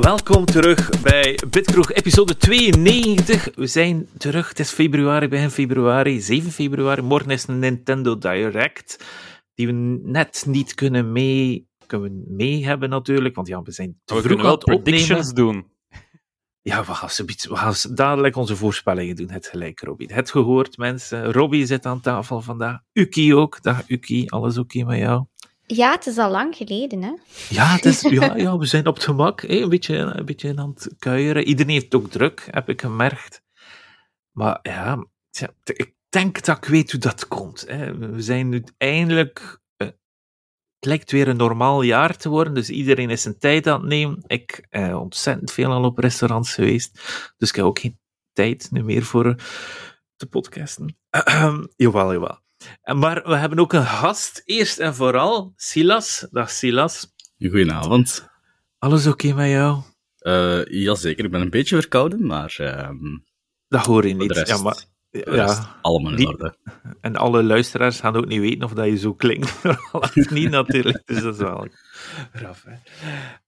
Welkom terug bij Bitkroeg episode 92. We zijn terug, het is februari, begin februari, 7 februari. Morgen is een Nintendo Direct, die we net niet kunnen mee, kunnen mee hebben natuurlijk, want ja, we zijn te We vroeg wel opnemen. predictions doen. Ja, we gaan, we gaan dadelijk onze voorspellingen doen. Het gelijk, Robbie. Het gehoord, mensen. Robbie zit aan tafel vandaag. Uki ook. Dag, Uki. Alles oké met jou? Ja, het is al lang geleden, hè? Ja, het is, ja, ja, we zijn op het gemak. Een, beetje, een beetje aan het kuieren. Iedereen heeft ook druk, heb ik gemerkt. Maar ja, ik denk dat ik weet hoe dat komt. Hè. We zijn nu eindelijk... eh, Het lijkt weer een normaal jaar te worden, dus iedereen is zijn tijd aan het nemen. Ik eh, ontzettend veel al op restaurants geweest, dus ik heb ook geen tijd meer voor eh, te podcasten. jawel, jawel. En Maar we hebben ook een gast, eerst en vooral, Silas. Dag Silas. Goedenavond. Alles oké met jou? Eh jazeker, ik ben een beetje verkouden, maar ehm Dat hoor je niet. rest, ja, maar, ja, allemaal in die- orde. en alle luisteraars gaan ook niet weten of dat je zo klinkt. Of niet natuurlijk, dus dat is wel raf. Hè?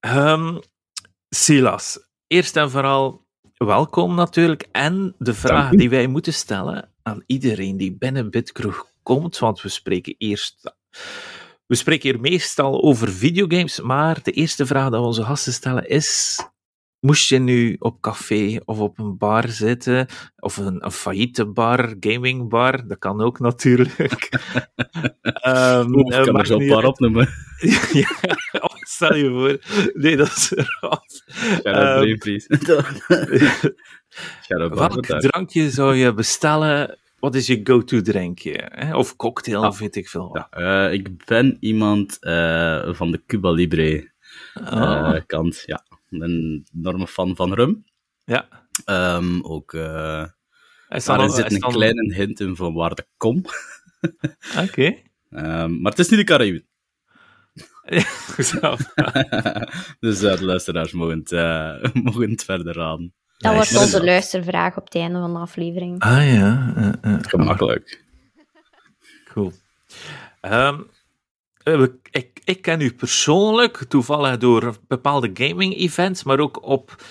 Ehm, Silas, eerst en vooral welkom natuurlijk. En de vraag die wij moeten stellen aan iedereen die binnen Bitkroeg komt, want we spreken eerst... We spreken hier meestal over videogames, maar de eerste vraag die we onze gasten stellen is... Moest je nu op café of op een bar zitten, of een, een failliete bar, gamingbar, dat kan ook natuurlijk. Ehm, Oeh, eh, ik kan er maakt zo een niet paar uit. opnoemen. ja, oh, stel je voor. Nee, dat is eraf. Shout-out Ehm, please. Shout-out Welk drankje zou je bestellen? Wat is je go-to drankje? Hè? Of cocktail, Ah. of weet ik veel. Ja, eh, ik ben iemand eh, van de Cuba Libre Oh, eh, kant. Ja, ik ben een enorme fan van rum. ja. Ehm, ook, daarin zit een kleine hint in van waar de kom. Oké. Ehm, maar het is niet de Caraïben. Dus de luisteraars mogen het, mogen het verder raden. Dat Nice. wordt onze luistervraag op het einde van de aflevering. Ah ja. eh, eh. Gemakkelijk. Cool. Ehm, eh, ik, ik ken u persoonlijk, toevallig door bepaalde gaming-events, maar ook op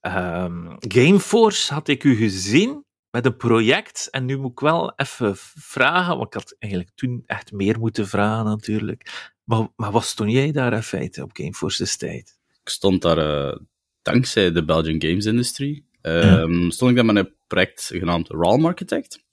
ehm, Gameforce had ik u gezien met een project. En nu moet ik wel even vragen, want ik had eigenlijk toen echt meer moeten vragen natuurlijk. Maar, maar wat stond jij daar in feite op Gameforce destijds? ik stond daar eh, dankzij de Belgian Games Industry. ehm, Stond ik daar met een project genaamd Realm Architect.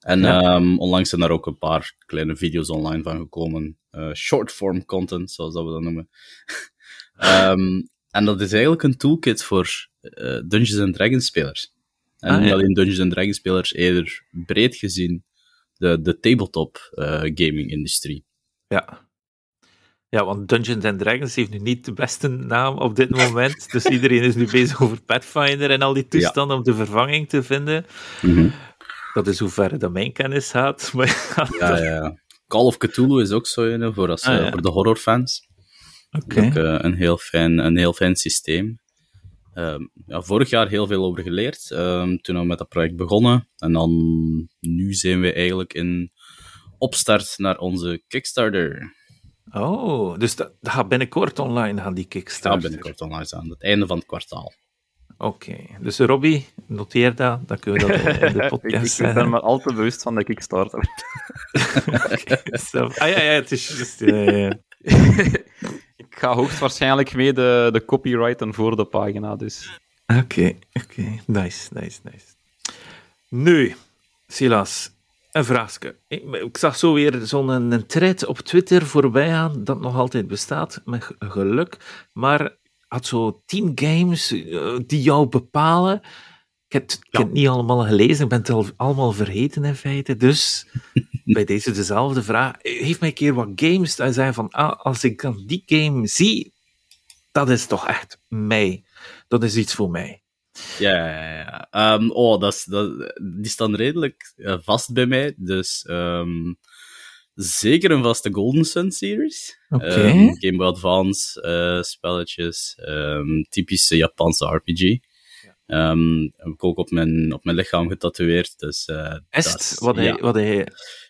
En Ja. ehm, onlangs zijn daar ook een paar kleine video's online van gekomen. eh short-form content, zoals dat we dat noemen. Ehm, en dat is eigenlijk een toolkit voor eh, Dungeons and Dragons spelers. En Ah, niet alleen Dungeons and Dragons spelers, eerder breed gezien de, de tabletop eh, gaming industrie. Ja. Ja, want Dungeons and Dragons heeft nu niet de beste naam op dit moment. dus iedereen is nu bezig over Pathfinder en al die toestanden om de vervanging te vinden. Dat is hoe ver dat mijn kennis gaat. Maar ja, Ja, ja. Call of Cthulhu is ook zo een voor, als, Ah, eh, ja. voor de horrorfans. oké. Ook eh, een, heel fijn, een heel fijn systeem. Ehm, ja, vorig jaar heel veel over geleerd. ehm, toen we met dat project begonnen. En dan nu zijn we eigenlijk in opstart naar onze Kickstarter. Oh, dus dat, dat gaat binnenkort online gaan, die Kickstarter. binnenkort online staan. Het einde van het kwartaal. Oké, dus Robbie, noteer dat. Dan kunnen we dat in de ik, podcast ik, ben me al te bewust van de Kickstarter. Oké, zo. Ah ja, ja, het is ja, ja, ja. ik ga hoogstwaarschijnlijk mee de, de copyrighten voor de pagina, dus... Oké, oké. Nice, nice, nice. Nu, Silas, een vraagje. Ik, zag zo weer zo'n een thread op Twitter voorbij gaan, dat nog altijd bestaat, met ge- geluk. Maar had zo tien games eh, die jou bepalen. Ik heb, het- ik heb het niet allemaal gelezen, ik ben het al allemaal vergeten in feite. Dus bij deze dezelfde vraag. Geef mij een keer wat games dat je zei van, ah, als ik dan die game zie, dat is toch echt mij. Dat is iets voor mij. Ja, ja, ja. Ehm, oh, dat is, dat, die staan redelijk eh, vast bij mij. Dus ehm, zeker een vaste Golden Sun series. Oké. Ehm, Game Boy Advance eh, spelletjes. typische Japanse RPG. Ehm, heb ik ook op mijn, op mijn lichaam getatoeëerd. Dus, eh, het is- wat hij, ja. wat hij...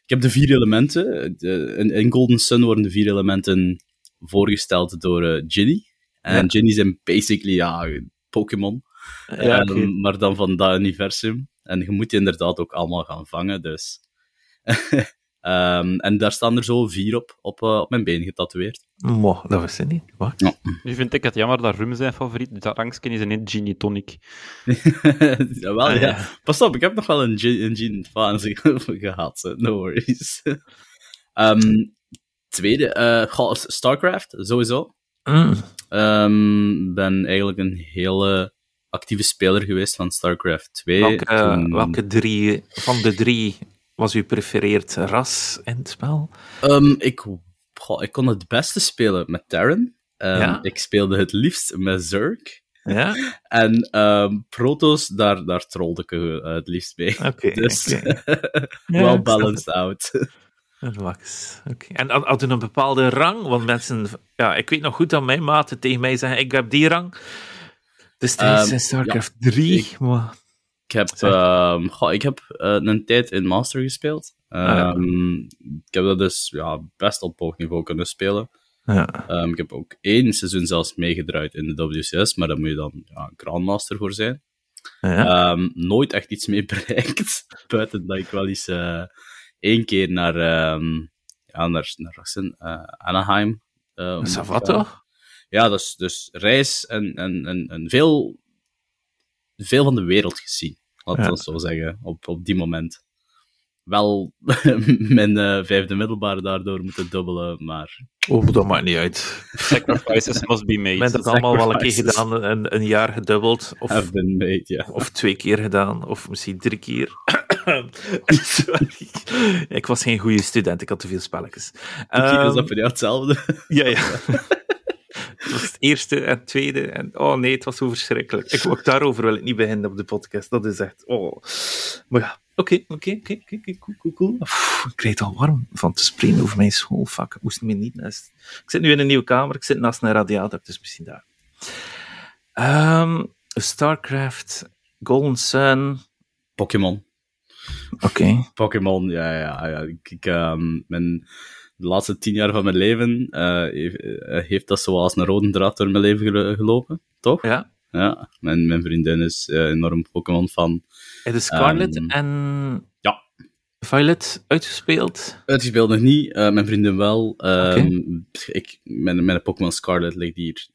Ik heb de vier elementen. De, in, in Golden Sun worden de vier elementen voorgesteld door eh Ginny. En Ja. Ginny zijn basically, ja, Pokémon. Ja, Ehm. Maar dan van dat universum. En je moet die inderdaad ook allemaal gaan vangen, dus... Ehm, en daar staan er zo vier op, op, eh, op mijn been getatoeëerd. Mo, dat wist ik niet. Wat? Nu vind ik het jammer dat Rum zijn favoriet, dat rangske is een Genie Tonic. Jawel, Ah, ja. ja. Pas op, ik heb nog wel een gin, een gin fan gehad, no worries. Ehm, tweede, eh, goh, StarCraft, sowieso. Mm. Ehm ben eigenlijk een hele actieve speler geweest van StarCraft 2. Welke, toen- welke drie van de drie was uw prefereerd ras in het spel? Ehm, ik, goh, ik kon het beste spelen met Terran. Ehm, Ja? Ik speelde het liefst met Zerg. Ja? En ehm, Protoss, daar, daar trolde ik eh, het liefst mee. Dus wel balanced out. wax. Oké. En had- had u een bepaalde rang? Want mensen... Ja, ik weet nog goed dat mijn maten tegen mij zeggen, ik heb die rang. Destijds Ehm, in StarCraft 3. ik- maar... Ik heb, ehm, goh, ik heb eh, een tijd in Master gespeeld. ja. Ehm, Ik heb dat dus ja, best op hoog niveau kunnen spelen. Ja. Ehm, ik heb ook één seizoen zelfs meegedraaid in de WCS, maar daar moet je dan ja, Grandmaster voor zijn. Ja. Ehm, nooit echt iets mee bereikt. Buiten dat ik wel eens eh, één keer naar, ehm ja, naar, naar is eh, Anaheim. eh, Dat is wat toch? Ja, dus, dus reis en, en, en, en veel, veel van de wereld gezien. Laat ik Ja. dat zo zeggen, op, op die moment. Wel mijn eh, vijfde middelbare daardoor moeten dubbelen, maar Oh, dat maakt niet uit. Sacrifices must be made. Ik ben dat allemaal wel een keer gedaan, een, een jaar gedubbeld. Of have been made. Of twee keer gedaan, of misschien drie keer. Sorry. Ik was geen goede student, ik had te veel spelletjes. Is Ehm, dat voor jou hetzelfde? ja, ja. Het was het eerste en tweede. En oh nee, het was zo verschrikkelijk. Ik, ook daarover wil ik niet beginnen op de podcast. Dat is echt. Oh. Maar ja, oké, oké, oké, cool, cool, cool. Ik kreeg het al warm van te spreken over mijn school. Fuck, ik moest me niet naast. Ik zit nu in een nieuwe kamer, ik zit naast een radiator, dus misschien daar. Ehm, StarCraft, Golden Sun. Pokémon. Oké. Pokémon, ja, ja, ja. Ik, ik, ehm, mijn, de laatste tien jaar van mijn leven eh, heeft, eh, heeft dat zoals een rode draad door mijn leven gelo- gelopen, toch? Ja. Ja, mijn, mijn vriendin is eh, enorm Pokémon-fan. En de Scarlet Ehm, en ja. Violet uitgespeeld. Uitgespeeld nog niet, mijn vriendin wel. Ehm, ik, mijn, mijn Pokémon Scarlet ligt hier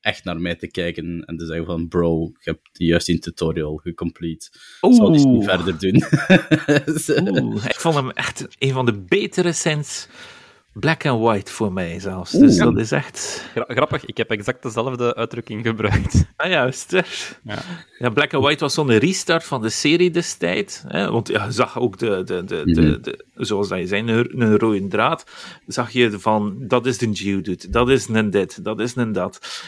echt naar mij te kijken en te zeggen van bro, ik heb juist die tutorial gecomplete. Ik zal iets niet verder doen. Oeh, ik vond hem echt een van de betere sinds Black and White voor mij zelfs. Dus dat is echt... Gra- grappig, ik heb exact dezelfde uitdrukking gebruikt. Ah juist. Ja. Ja, Black and White was zo'n restart van de serie destijds. Hè? Want ja, je zag ook, de, de, de, de, Mhm. de, zoals dat je zei, een, een rode draad. Zag je van, dat is een Geodude, dat is een dit, dat is een dat.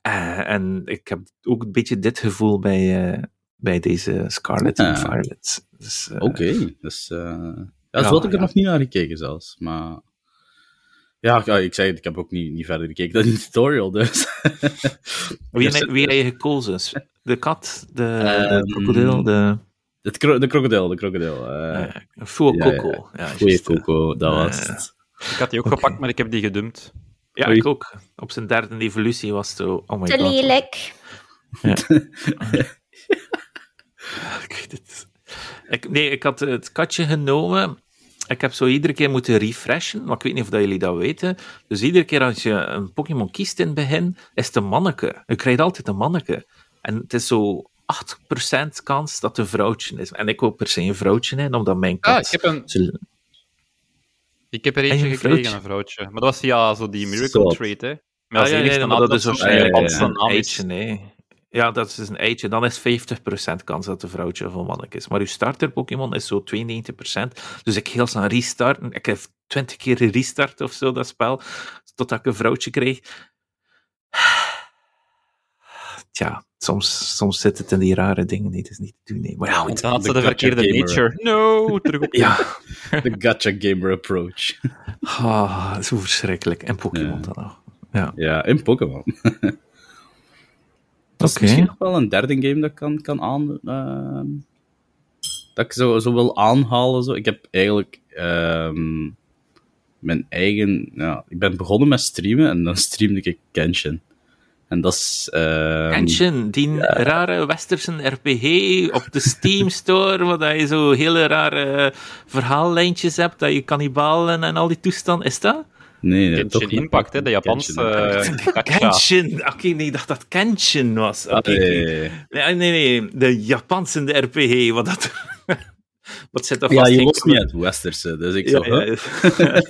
Eh, en ik heb ook een beetje dit gevoel bij, eh, bij deze Scarlet en Ja. Violet. Dus, eh, Oké, dus... eh ja, Ja, zo had ik er ja. nog niet naar gekeken zelfs, maar... Ja, ja, ik zei het, ik heb ook niet, niet verder gekeken dan die tutorial, dus... Wie, Dus, wie heb je gekozen? De kat, de, de Ehm, krokodil, de Het kro de krokodil, de krokodil. eh uh, Fuococo. ja, Ja, Goeie juist, eh. Coco, dat Ja, was ja. het. Ik had die ook gepakt, maar ik heb die gedumpt. Ja, Oei. ik ook. Op zijn derde evolutie was het zo... Oh my Te god. lelijk. Ik weet het. Ik, nee, ik had het katje genomen. Ik heb zo iedere keer moeten refreshen, maar ik weet niet of dat jullie dat weten. Dus iedere keer als je een Pokémon kiest in het begin, is het een manneke. Je krijgt altijd een manneke. En het is zo 8% kans dat het een vrouwtje is. En ik wil per se een vrouwtje in, omdat mijn kat... Ah, ik heb, een, ik heb er En eentje een gekregen, vrouwtje? een vrouwtje. Maar dat was via zo die Miracle. Trait, hè. Maar Ah, ja, ja, dat is waarschijnlijk ja, ja, een ja. eitje, nee. Ja, dat is een eitje. Dan is 50% kans dat de vrouwtje of een is. Maar uw starter Pokémon is zo 92%. Dus ik heel snel restarten. Ik heb 20 keer gerestart of zo, dat spel. Totdat ik een vrouwtje kreeg. Tja, soms, soms zit het in die rare dingen. Nee, het is niet te doen. Nee. Maar ja, Want goed. dan had ze de de verkeerde gamer. nature. No, terug op. ja. De gacha gamer approach. Ah, zo verschrikkelijk. En Pokémon Ja. dan nog. Ja, Ja, in Pokémon. Dat is misschien nog wel een derde game dat ik kan, kan aan... ehm, dat ik zo, zo wil aanhalen. Zo. Ik heb eigenlijk ehm, mijn eigen... Ja, ik ben begonnen met streamen en dan streamde ik Genshin. En dat is... ehm, Kenshin, die rare westerse RPG op de Steam Store, waar je zo hele rare verhaallijntjes hebt, dat je kannibalen en al die toestanden. Is dat? Nee, nee, Genshin toch. Impact, hè, de Japanse... Genshin Impact. eh, gacha. Kenshin. Oké, nee, ik dacht dat Kenshin was. Oké, Ah, oké. nee, nee, nee. Nee, nee, de Japanse de RPG, wat dat... wat zit er Ja, vast je in- lost niet uit Westerse, dus ik zo... Ja, huh? ja.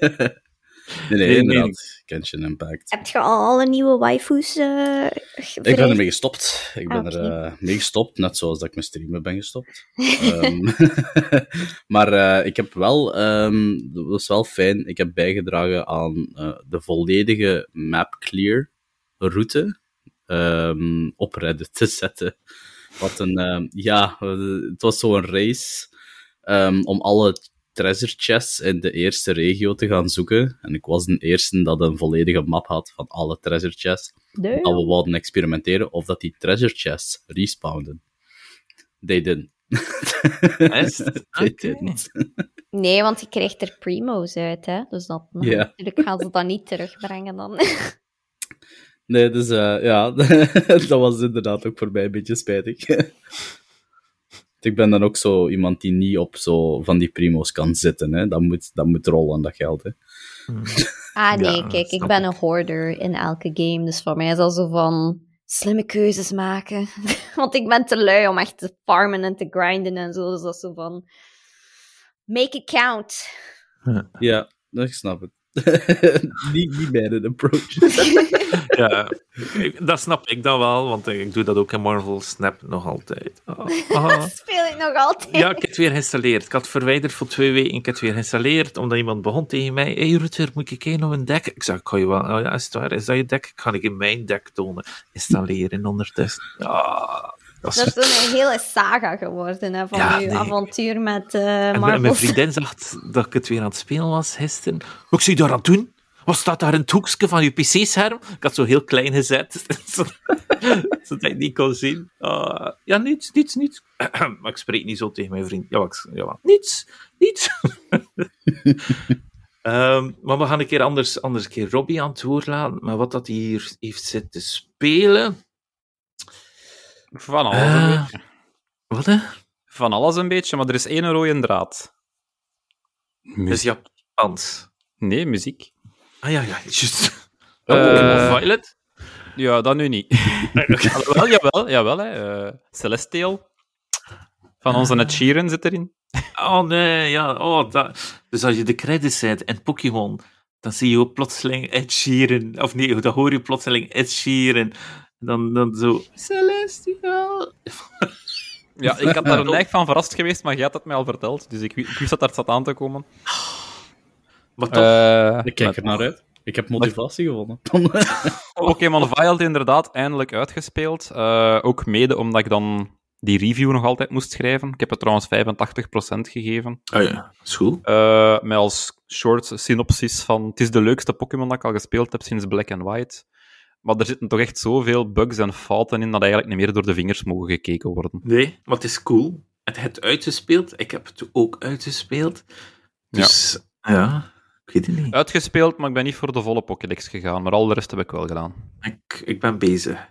Nee, nee, Nee, inderdaad. Genshin Impact. Heb je al alle nieuwe waifus eh Ik ben ermee gestopt. Ik ben Ah, er oké. eh, mee gestopt, net zoals dat ik mijn streamen ben gestopt. Ehm, maar eh, ik heb wel, ehm, dat was wel fijn, ik heb bijgedragen aan de volledige map clear route ehm, op Reddit te zetten. Wat een, ja, het was zo'n race om alle treasure chests in de eerste regio te gaan zoeken. En ik was de eerste dat een volledige map had van alle treasure chests Nee. dat we wouden experimenteren of dat die treasure chests respawnden. They didn't. They. Nee, want je krijgt er primo's uit, hè. Dus dat, Ja. natuurlijk gaan ze dat niet terugbrengen dan. Nee, dus eh, ja, dat was inderdaad ook voor mij een beetje spijtig. Ik ben dan ook zo iemand die niet op zo van die primo's kan zitten. Hè. Dat, moet, dat moet rollen, dat geld. Hè. Ah nee, Ja, kijk, ik ben ik. een hoarder in elke game. Dus voor mij is dat zo van slimme keuzes maken. Want ik ben te lui om echt te farmen en te grinden en zo. Dus dat is zo van... Make it count. Ja, ik snap het. niet, niet mijn approach. Ja, dat snap ik dan wel, want ik doe dat ook in Marvel Snap nog altijd. Ah, ah. Speel ik nog altijd. Ja, ik heb het weer geïnstalleerd. Ik had het verwijderd voor twee weken. Ik heb het weer geïnstalleerd, omdat iemand begon tegen mij. Hé, hey, Rutger, moet ik kijken naar een deck? Ik zei, ik ga je wel... Oh ja, is het waar? Is dat je deck? Ik ga ik in mijn deck tonen. Installeren ondertussen. Ja, dat is... Dat is een hele saga geworden, hè, van Ja, uw nee. avontuur met eh Marvel. mijn vriendin zag dat ik het weer aan het spelen was gisteren. Wat zie je daar aan het doen? Wat staat daar in het hoekje van je pc-scherm? Ik had zo heel klein gezet, zodat ik niet kon zien. Ah, ja, niets, niets, niets. maar ik spreek niet zo tegen mijn vriend. Ja, ik, ja niets, niets. Ehm, maar we gaan een keer anders, anders een keer Robbie aan het woord laten. Maar wat dat hij hier heeft zitten spelen... Van alles een Eh, beetje. wat hè? Van alles een beetje, maar er is één rode draad. Dat is Japans. Nee, muziek. Ah ja, ja, juist. Eh, Oh, Pokémon Violet? Ja, dat nu niet. Alhoewel, jawel, jawel hè. eh, Celestial. Van onze Ed Sheeran zit erin. Oh nee, ja. Oh, dat... Dus als je de credits zet in Pokémon, dan zie je ook plotseling Ed Sheeran. Of nee, dan hoor je plotseling Ed Sheeran. Dan, dan zo... Celestial. Ja, ik had daar een neig van verrast geweest, maar jij had het mij al verteld. Dus ik, wi- ik wist dat daar zat aan te komen. Maar toch, Eh, Ik kijk er naar uit. Ik heb motivatie gevonden. Pokémon Violet inderdaad eindelijk uitgespeeld. Eh, ook mede omdat ik dan die review nog altijd moest schrijven. Ik heb het trouwens 85% gegeven. oh ja, is goed. Eh, met als short synopsis van... Het is de leukste Pokémon dat ik al gespeeld heb sinds Black and White. Maar er zitten toch echt zoveel bugs en fouten in dat eigenlijk niet meer door de vingers mogen gekeken worden. Nee, maar het is cool. Het heeft uitgespeeld. Ik heb het ook uitgespeeld. Dus, ja, ik weet het niet. Uitgespeeld, maar ik ben niet voor de volle Pokédex gegaan. Maar al de rest heb ik wel gedaan. Ik, ik ben bezig.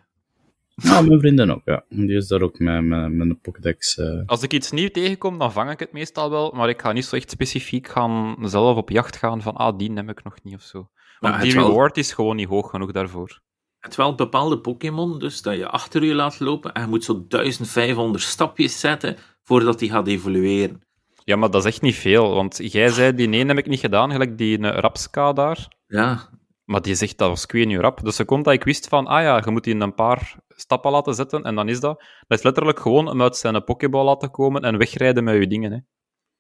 Ja, mijn vriendin ook, ja. Die is daar ook met, met, met een Pokédex. eh. Als ik iets nieuw tegenkom, dan vang ik het meestal wel. Maar ik ga niet zo echt specifiek gaan zelf op jacht gaan van ah, die heb ik nog niet of zo. Want het die wel- reward is gewoon niet hoog genoeg daarvoor. Het wel bepaalde Pokémon, dus dat je achter je laat lopen en je moet zo 1500 stapjes zetten voordat die gaat evolueren. Ja, maar dat is echt niet veel. Want jij zei, die nee heb ik niet gedaan, gelijk die eh, Rapska daar. Ja, Maar die zegt, dat was ik hoe rap. De seconde dat ik wist van, ah ja, je moet die in een paar stappen laten zetten, en dan is dat. Dat is letterlijk gewoon hem uit zijn pokeball laten komen en wegrijden met je dingen. Hè.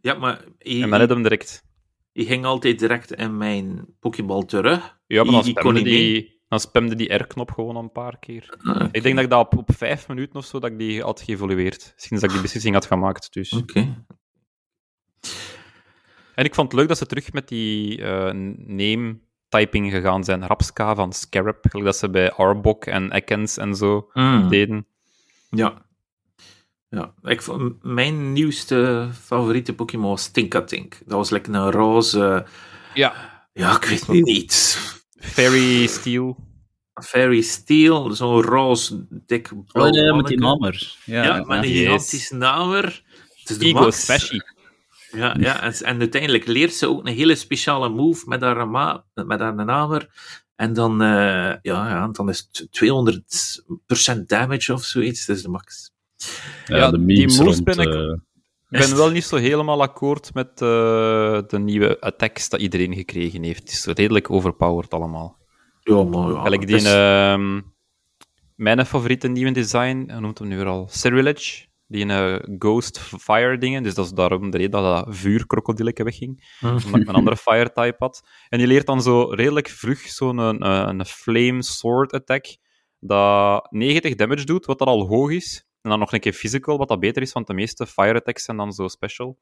ja maar je, En dan je hem direct. je ging altijd direct in mijn Pokéball terug. Ja, maar dan spamde die, dan spamde die R-knop gewoon een paar keer. Ah, Ik denk dat ik dat op, op vijf minuten of zo dat ik die had geëvolueerd. Sinds dat ik die beslissing had gemaakt. Dus. Oké. En ik vond het leuk dat ze terug met die eh, name-typing gegaan zijn. Rapska van Scarab, gelijk dat ze bij Arbok en Ekans en zo Mm, deden. ja. Ja, ik, vond- mijn nieuwste favoriete Pokémon was Tinkatink. Dat was lekker een roze... Ja. Ja, ik weet niet. Fairy Steel. Fairy Steel, zo'n roze, dik blauw Oh, ja, met die namer. Ja, Ja, met een Yes. gigantische namer. Het is de Ego. Ja, ja en, en uiteindelijk leert ze ook een hele speciale move met haar, ma met haar namer. En dan, eh, ja, ja, dan is het 200% damage of zoiets. Dat is de max. Ja, Ja, de die moves rond... ben ik- eh, Ik ben wel niet zo helemaal akkoord met eh, de nieuwe attacks dat iedereen gekregen heeft. Het is redelijk overpowered allemaal. Ja, maar ja. Gelijk die, is- ehm, mijn favoriete nieuwe design, noemt hem nu weer al? Cyrilage. Die eh, Ghost Fire dingen. Dus dat is daarom de reden dat dat vuurkrokodilletje wegging. Hm. Omdat ik een andere fire type had. En die leert dan zo redelijk vlug zo'n een, een flame sword attack. Dat 90 damage doet, wat dat al hoog is. En dan nog een keer physical, wat dat beter is, want de meeste fire attacks zijn dan zo special.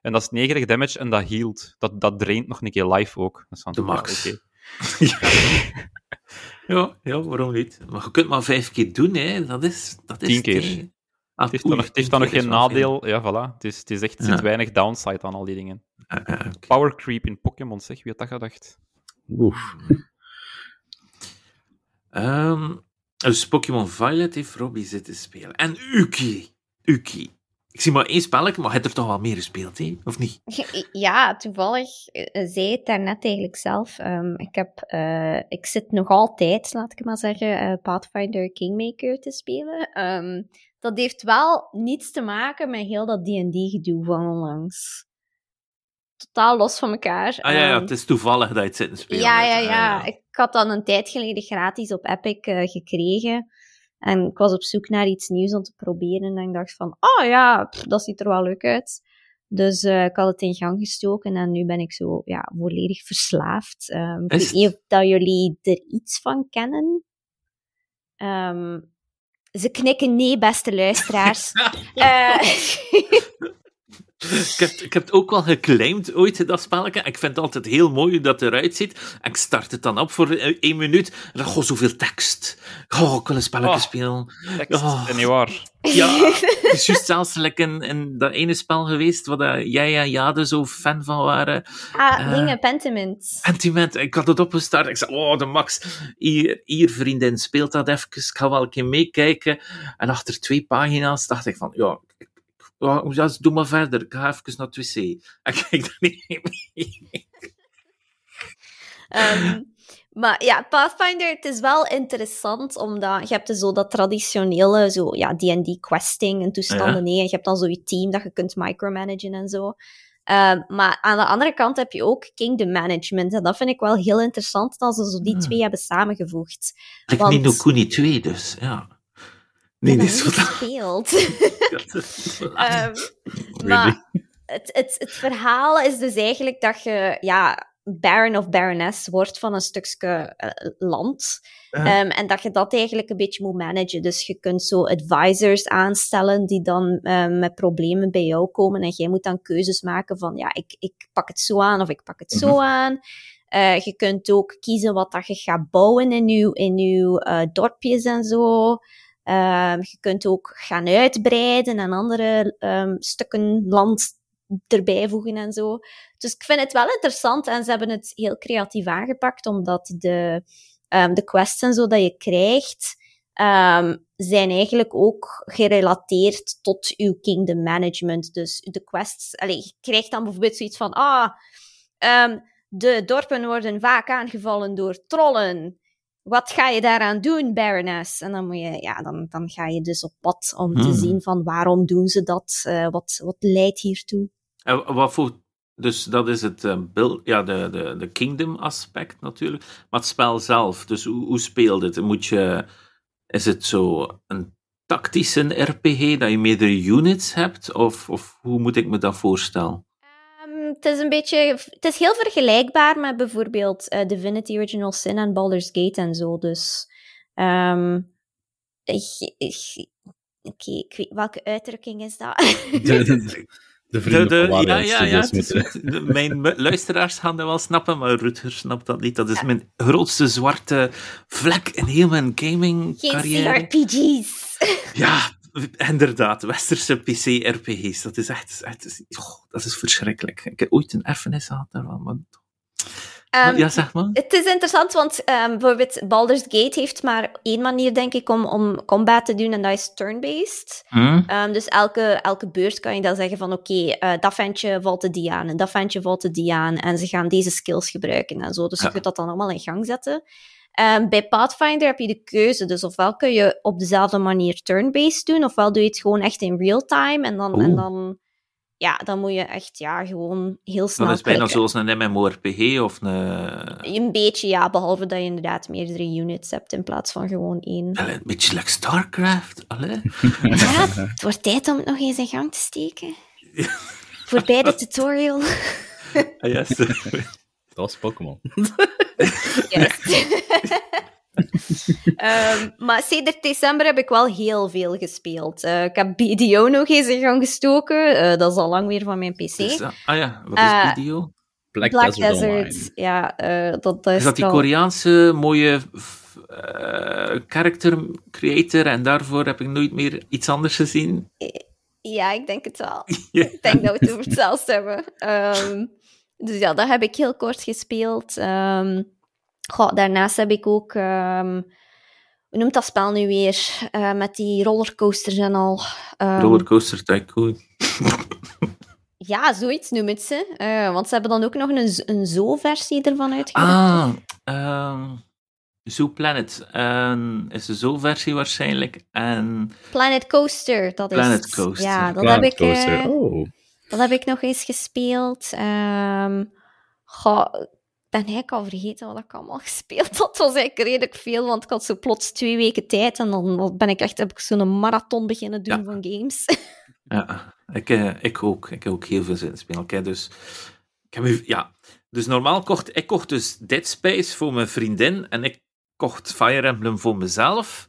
En dat is 90 damage en dat healt. Dat, dat draint nog een keer life ook. Dat is van, De ja, max. ja, ja, waarom niet? Maar je kunt maar vijf keer doen, hè. Dat is... Dat is Tien keer. Ah, Het heeft oei, dan nog, het heeft tien dan nog keer geen nadeel. Ja, voilà. Het is, het is echt, er Ja. zit weinig downside aan al die dingen. Ah, ah, oké. Power creep in Pokémon, zeg. Wie had dat gedacht? Oef. Ehm, dus Pokémon Violet heeft Robbie zitten spelen. En Uki. Uki. Ik zie maar één spelletje, maar hij heeft er toch wel meer gespeeld, hè? Of niet? Ja, toevallig eh, zei het daarnet eigenlijk zelf. Ehm, ik, heb, eh, ik zit nog altijd, laat ik maar zeggen, eh, Pathfinder Kingmaker te spelen. Ehm, dat heeft wel niets te maken met heel dat D&D-gedoe van onlangs. Totaal los van elkaar. Ah ja, ja, Ehm, het is toevallig dat je het zit te spelen. ja, ja, Ah, ja. Ik had dan een tijd geleden gratis op Epic eh, gekregen. En ik was op zoek naar iets nieuws om te proberen. En ik dacht van, oh ja, pff, dat ziet er wel leuk uit. Dus eh, ik had het in gang gestoken en nu ben ik zo ja, volledig verslaafd. Ehm ik weet niet of dat jullie er iets van kennen. Ehm, ze knikken nee, beste luisteraars. Eh, Ik heb, ik heb het ook wel geclaimd ooit, dat spelletje. Ik vind het altijd heel mooi hoe dat eruit ziet. En ik start het dan op voor eh, één minuut. En dan, goh, zoveel tekst. Oh, ik wil een spelletje Oh. spelen. Tekst, Oh. en niet waar. Ja, het is juist zelfs like in, in dat ene spel geweest waar dat jij en Jade zo fan van waren. ah, Eh, dingen, Pentiment. Sentiment, ik had het opgestart. Ik zei, oh, de max. Hier, hier, vriendin, speelt dat even. Ik ga wel een keer meekijken. En achter twee pagina's dacht ik van, ja, ik- ja, doe maar verder. Ik ga even naar het wc. En kijk daar niet mee. Ehm, maar ja, Pathfinder, het is wel interessant, omdat je hebt dus zo dat traditionele zo, ja, D&D questing en toestanden. Ja. Nee, en je hebt dan zo je team dat je kunt micromanagen en zo. Ehm, maar aan de andere kant heb je ook kingdom management. En dat vind ik wel heel interessant, dat ze zo die Ah. twee hebben samengevoegd. Ik Want- niet Kuni 2, dus ja. Nee, dit heb is wat. gespeeld. Ehm, maar het, het, het verhaal is dus eigenlijk dat je ja, baron of baroness wordt van een stukje eh, land. Ehm, en dat je dat eigenlijk een beetje moet managen. Dus je kunt zo advisors aanstellen die dan ehm, met problemen bij jou komen. En jij moet dan keuzes maken van, ja, ik, ik pak het zo aan of ik pak het zo Mhm. aan. Eh, je kunt ook kiezen wat dat je gaat bouwen in je, in uw eh, dorpjes en zo. Ehm, je kunt ook gaan uitbreiden en andere ehm, stukken land erbij voegen en zo. Dus ik vind het wel interessant en ze hebben het heel creatief aangepakt, omdat de, ehm, de quests en zo dat je krijgt, zijn eigenlijk ook gerelateerd tot uw kingdom management. Dus de quests, je krijgt dan bijvoorbeeld zoiets van, ah, de dorpen worden vaak aangevallen door trollen. Wat ga je daaraan doen, Baroness? En dan, moet je, ja, dan, dan ga je dus op pad om te Hmm. zien van waarom doen ze dat? Eh, wat, wat leidt hiertoe? En wat voor... Dus dat is het build, ja, de, de, de kingdom aspect natuurlijk. Maar het spel zelf, dus hoe, hoe speelt het? Moet je, is het zo een tactische RPG, dat je meerdere units hebt? Of, of hoe moet ik me dat voorstellen? Ehm, het is een beetje... Het is heel vergelijkbaar met bijvoorbeeld eh, Divinity Original Sin en Baldur's Gate en zo. Dus... ehm, ik- ik- Oké, ik weet welke uitdrukking is dat? De, de, de vrienden De- de- van ja, ja, ja. De- Mijn luisteraars gaan dat wel snappen, maar Rutger snapt dat niet. Dat is mijn grootste zwarte vlek in heel mijn gaming Geen carrière. CRPG's. Ja, inderdaad. Westerse PC-RPG's. Dat is echt... echt oh, dat is verschrikkelijk. Ik heb ooit een erfenis gehad daarvan, maar... Ehm, ja, zeg maar. Het is interessant, want ehm, bijvoorbeeld Baldur's Gate heeft maar één manier, denk ik, om, om combat te doen, en dat is turn-based. Hm? Ehm, dus elke, elke beurt kan je dan zeggen van, oké, eh, dat ventje valt de die aan, en dat ventje valt de die aan, en ze gaan deze skills gebruiken en zo. Dus je Ja. kunt dat dan allemaal in gang zetten. Ehm, bij Pathfinder heb je de keuze, dus ofwel kun je op dezelfde manier turn-based doen, ofwel doe je het gewoon echt in real time, en dan... En dan ja, dan moet je echt ja, gewoon heel snel Dat is bijna klikken. zoals een MMORPG of een... Een beetje, ja, behalve dat je inderdaad meerdere units hebt in plaats van gewoon één. Allee, Een beetje like StarCraft. Allee. Ja, het wordt tijd om het nog eens in gang te steken. Voorbij de tutorial. Ah, yes. Dat was Pokémon. Juist. Ehm, maar sinds december heb ik wel heel veel gespeeld. Eh, ik heb BDO nog eens in gang gestoken. Eh, dat is al lang weer van mijn PC. Dus, ah ah ja, wat is Eh, video? Black, Black Desert, Desert, Online. ja, eh, dat, dat is, Is dat die Koreaanse mooie eh, character creator en daarvoor heb ik nooit meer iets anders gezien? Ja, ik denk het wel. Ja. Ik denk dat we het over hetzelfde hebben. Ehm, dus ja, dat heb ik heel kort gespeeld. Ehm, goh, daarnaast heb ik ook... ehm, hoe noemt dat spel nu weer? Eh, met die rollercoasters en al. Ehm, Rollercoaster Tycoon. Ja, zoiets noemen ze. Eh, want ze hebben dan ook nog een, een zo-versie ervan uitgebracht. Ah, Zoo Planet. Is de Zo-versie waarschijnlijk. En Planet Coaster, dat is... Planet Coaster. Ja, dat, Planet heb ik, eh, Coaster. Oh. Dat heb ik nog eens gespeeld. Ehm goh, ik ben eigenlijk al vergeten wat ik allemaal gespeeld had. Het was eigenlijk redelijk veel, want ik had zo plots twee weken tijd en dan ben ik echt, heb ik zo'n marathon beginnen doen Ja. van games. ja, ik, eh, ik ook. Ik heb ook heel veel zin in spelen. Dus, ik heb, ja. dus normaal kocht ik kocht dus Dead Space voor mijn vriendin en ik kocht Fire Emblem voor mezelf.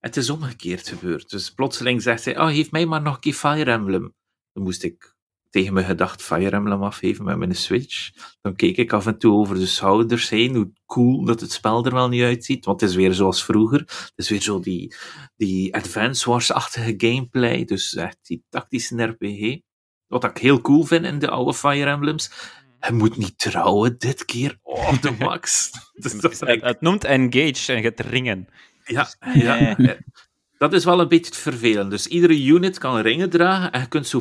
Het is omgekeerd gebeurd. Dus plotseling zegt zij, oh, geef mij maar nog een keer Fire Emblem. Dan moest ik tegen mijn gedacht Fire Emblem afgeven met mijn Switch. Dan keek ik af en toe over de schouders heen, hoe cool dat het spel er wel niet uitziet. Want het is weer zoals vroeger. Het is weer zo die, die Advance Wars-achtige gameplay. Dus echt die tactische RPG. Wat ik heel cool vind in de oude Fire Emblems. Hij moet niet trouwen dit keer. Oh, de max. Dus dat Het, noemt engage en hebt ringen. ja, ja. Dat is wel een beetje vervelend. Dus iedere unit kan ringen dragen en je kunt zo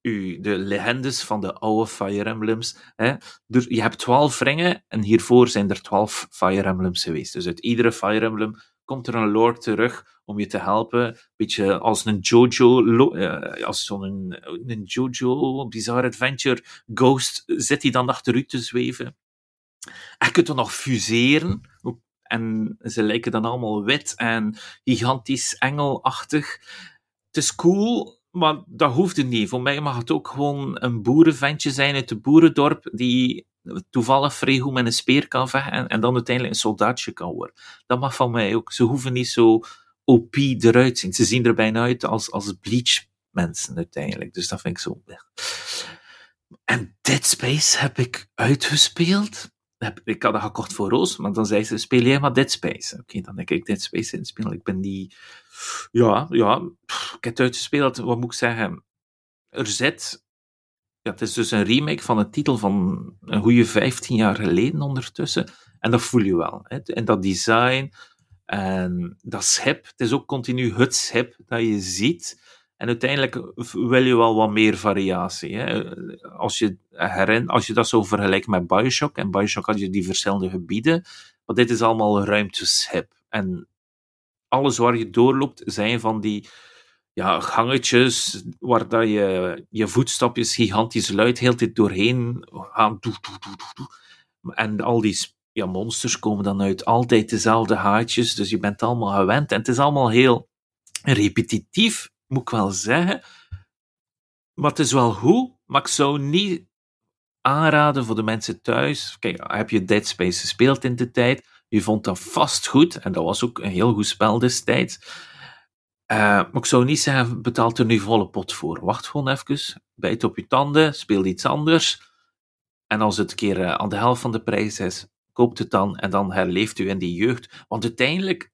u, de legendes van de oude Fire Emblems. Hè, dus je hebt twaalf ringen en hiervoor zijn er twaalf Fire Emblems geweest. Dus uit iedere Fire Emblem komt er een lord terug om je te helpen. Beetje als een Jojo, eh, als zo'n een Jojo Bizarre Adventure Ghost zit hij dan achter u te zweven. En je kunt er nog fuseren. En ze lijken dan allemaal wit en gigantisch engelachtig. Het is cool, maar dat hoeft niet. Voor mij mag het ook gewoon een boerenventje zijn uit het boerendorp die toevallig vrij goed met een speer kan vechten en, en dan uiteindelijk een soldaatje kan worden. Dat mag van mij ook. Ze hoeven niet zo OP eruit zien. Ze zien er bijna uit als, als bleach mensen uiteindelijk. Dus dat vind ik zo... En Dead Space heb ik uitgespeeld. Ik had dat gekocht voor Roos, maar dan zei ze, speel jij maar Dead Space. Oké, dan denk ik Dead Space inspelen. Ik ben die... Ja, ja, pff, ik heb het uitgespeeld. Wat moet ik zeggen? Er zit... Ja, het is dus een remake van een titel van een goede 15 jaar geleden ondertussen. En dat voel je wel. Hè? En dat design en dat schip. Het is ook continu het schip dat je ziet. En uiteindelijk wil je wel wat meer variatie. Hè? Als, je als je dat zo vergelijkt met Bioshock, en Bioshock had je die verschillende gebieden, maar dit is allemaal een ruimteschip. En alles waar je doorloopt zijn van die ja, gangetjes waar dat je je voetstapjes gigantisch luid heel tijd doorheen gaan. En al die ja, monsters komen dan uit altijd dezelfde haatjes, dus je bent allemaal gewend. En het is allemaal heel repetitief, moet ik wel zeggen. Maar het is wel goed, maar ik zou niet aanraden voor de mensen thuis. Kijk, heb je Dead Space gespeeld in de tijd? Je vond dat vast goed, en dat was ook een heel goed spel destijds. Eh, maar ik zou niet zeggen, betaal er nu volle pot voor. Wacht gewoon even, bijt op je tanden, speel iets anders. En als het een keer eh, aan de helft van de prijs is, koopt het dan en dan herleeft u in die jeugd. Want uiteindelijk,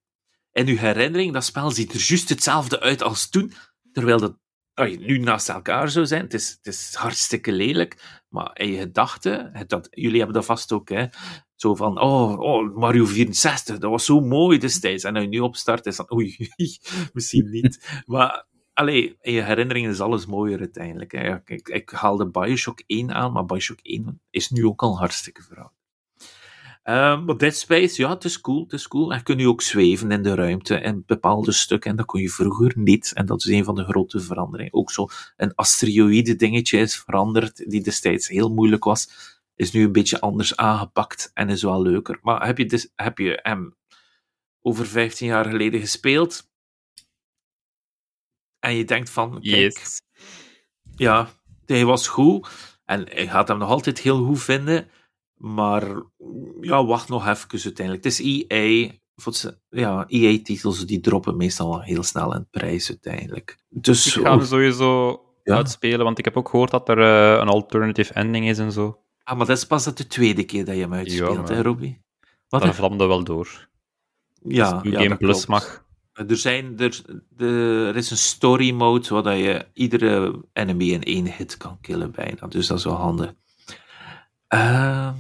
in uw herinnering, dat spel ziet er juist hetzelfde uit als toen, terwijl dat als je nu naast elkaar zou zijn, het is, het is hartstikke lelijk, maar in je gedachten, dat, jullie hebben dat vast ook, hè, zo van, oh, oh, Mario 64, dat was zo mooi destijds. En als je nu opstart, is dat, oei, misschien niet. maar, allee, in je herinneringen is alles mooier uiteindelijk. Hè. Ik, ik haalde Bioshock 1 aan, maar Bioshock 1 is nu ook al hartstikke verouderd. Um, maar Dead Space, ja, het is cool, het is cool. En je ook zweven in de ruimte en bepaalde stukken, en dat kon je vroeger niet. En dat is een van de grote veranderingen. Ook zo een asteroïde dingetje is veranderd, die destijds heel moeilijk was, is nu een beetje anders aangepakt en is wel leuker. Maar heb je, dus, heb je hem over 15 jaar geleden gespeeld, en je denkt van, kijk, Yes. ja, hij was goed, en hij gaat hem nog altijd heel goed vinden, maar ja, wacht nog even uiteindelijk. Het is EA. Ja, EA-titels die droppen meestal heel snel in prijs uiteindelijk. Dus Ik ga hem sowieso Ja. uitspelen, want ik heb ook gehoord dat er eh, een alternative ending is en zo. ah, maar dat is pas de tweede keer dat je hem uitspeelt, Ja, hè, Robbie? Wat? Hè? vlamde wel door. ja, Dus ja, Game dat Plus klopt. mag. Er, zijn, er, de, er is een story mode waar dat je iedere enemy in één hit kan killen bijna. Dus dat is wel handig. Ehm,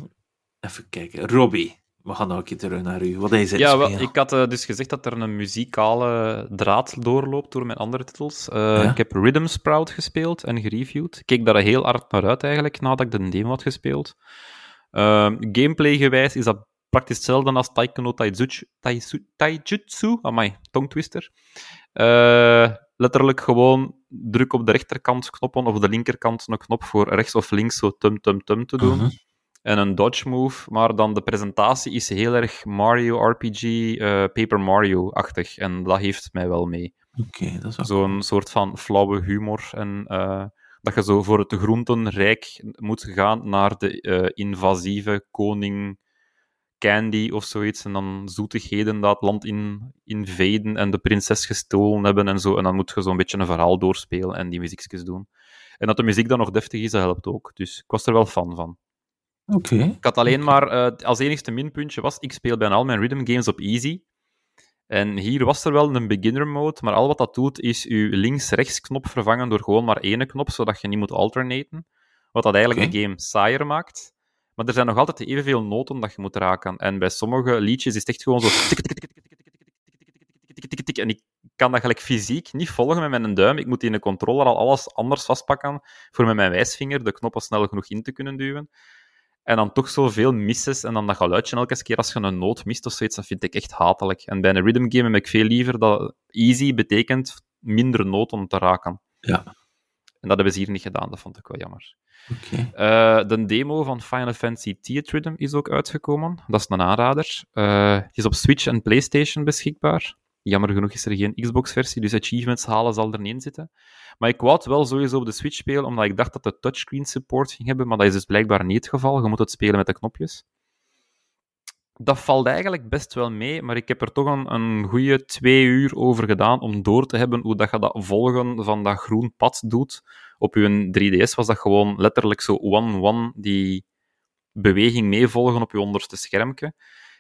even kijken. Robbie, we gaan nog een keer terug naar u. Wat is het Ja, wel, ik had eh, dus gezegd dat er een muzikale draad doorloopt door mijn andere titels. Eh, Ja. Ik heb Rhythm Sprout gespeeld en gereviewd. Ik keek daar heel hard naar uit eigenlijk, nadat ik de demo had gespeeld. Ehm, Gameplay-gewijs is dat praktisch hetzelfde als Taiko no Taijutsu. Taijutsu, Taijutsu? Amai, tongtwister. Eh, letterlijk gewoon druk op de rechterkant knoppen of de linkerkant een knop voor rechts of links zo tum tum tum te doen Mhm. en een dodge move, maar dan de presentatie is heel erg Mario RPG, eh, Paper Mario-achtig. En dat heeft mij wel mee. Oké, dat is Zo'n soort van flauwe humor. En eh, dat je zo voor het groentenrijk moet gaan naar de eh, invasieve koning Candy of zoiets. En dan zoetigheden dat land in, invaden en de prinses gestolen hebben en zo. En dan moet je zo'n beetje een verhaal doorspelen en die muziekjes doen. En dat de muziek dan nog deftig is, dat helpt ook. Dus ik was er wel fan van. Oké. Ik had alleen maar eh, als enigste minpuntje was, ik speel bijna al mijn rhythm games op easy. En hier was er wel een beginner mode, maar al wat dat doet is je links-rechts knop vervangen door gewoon maar één knop, zodat je niet moet alternaten. Wat dat eigenlijk Oké. de game saaier maakt. Maar er zijn nog altijd evenveel noten dat je moet raken. En bij sommige liedjes is het echt gewoon zo... En ik kan dat gelijk fysiek niet volgen met mijn duim. Ik moet in de controller al alles anders vastpakken voor met mijn wijsvinger de knoppen snel genoeg in te kunnen duwen. En dan toch zoveel misses en dan dat geluidje elke keer als je een noot mist of zoiets, dat vind ik echt hatelijk. En bij een rhythm game heb ik veel liever dat easy betekent minder noten te raken. Ja, en dat hebben ze hier niet gedaan, dat vond ik wel jammer. Eh, de demo van Final Fantasy Theat Rhythm is ook uitgekomen. Dat is een aanrader. Eh, het is op Switch en PlayStation beschikbaar. Jammer genoeg is er geen Xbox-versie, dus achievements halen zal er niet in zitten. Maar ik wou het wel sowieso op de Switch spelen, omdat ik dacht dat de touchscreen support ging hebben, maar dat is dus blijkbaar niet het geval. Je moet het spelen met de knopjes. Dat valt eigenlijk best wel mee, maar ik heb er toch een, een goede twee uur over gedaan om door te hebben hoe dat je dat volgen van dat groen pad doet. Op je 3DS was dat gewoon letterlijk zo one-one die beweging meevolgen op je onderste schermpje.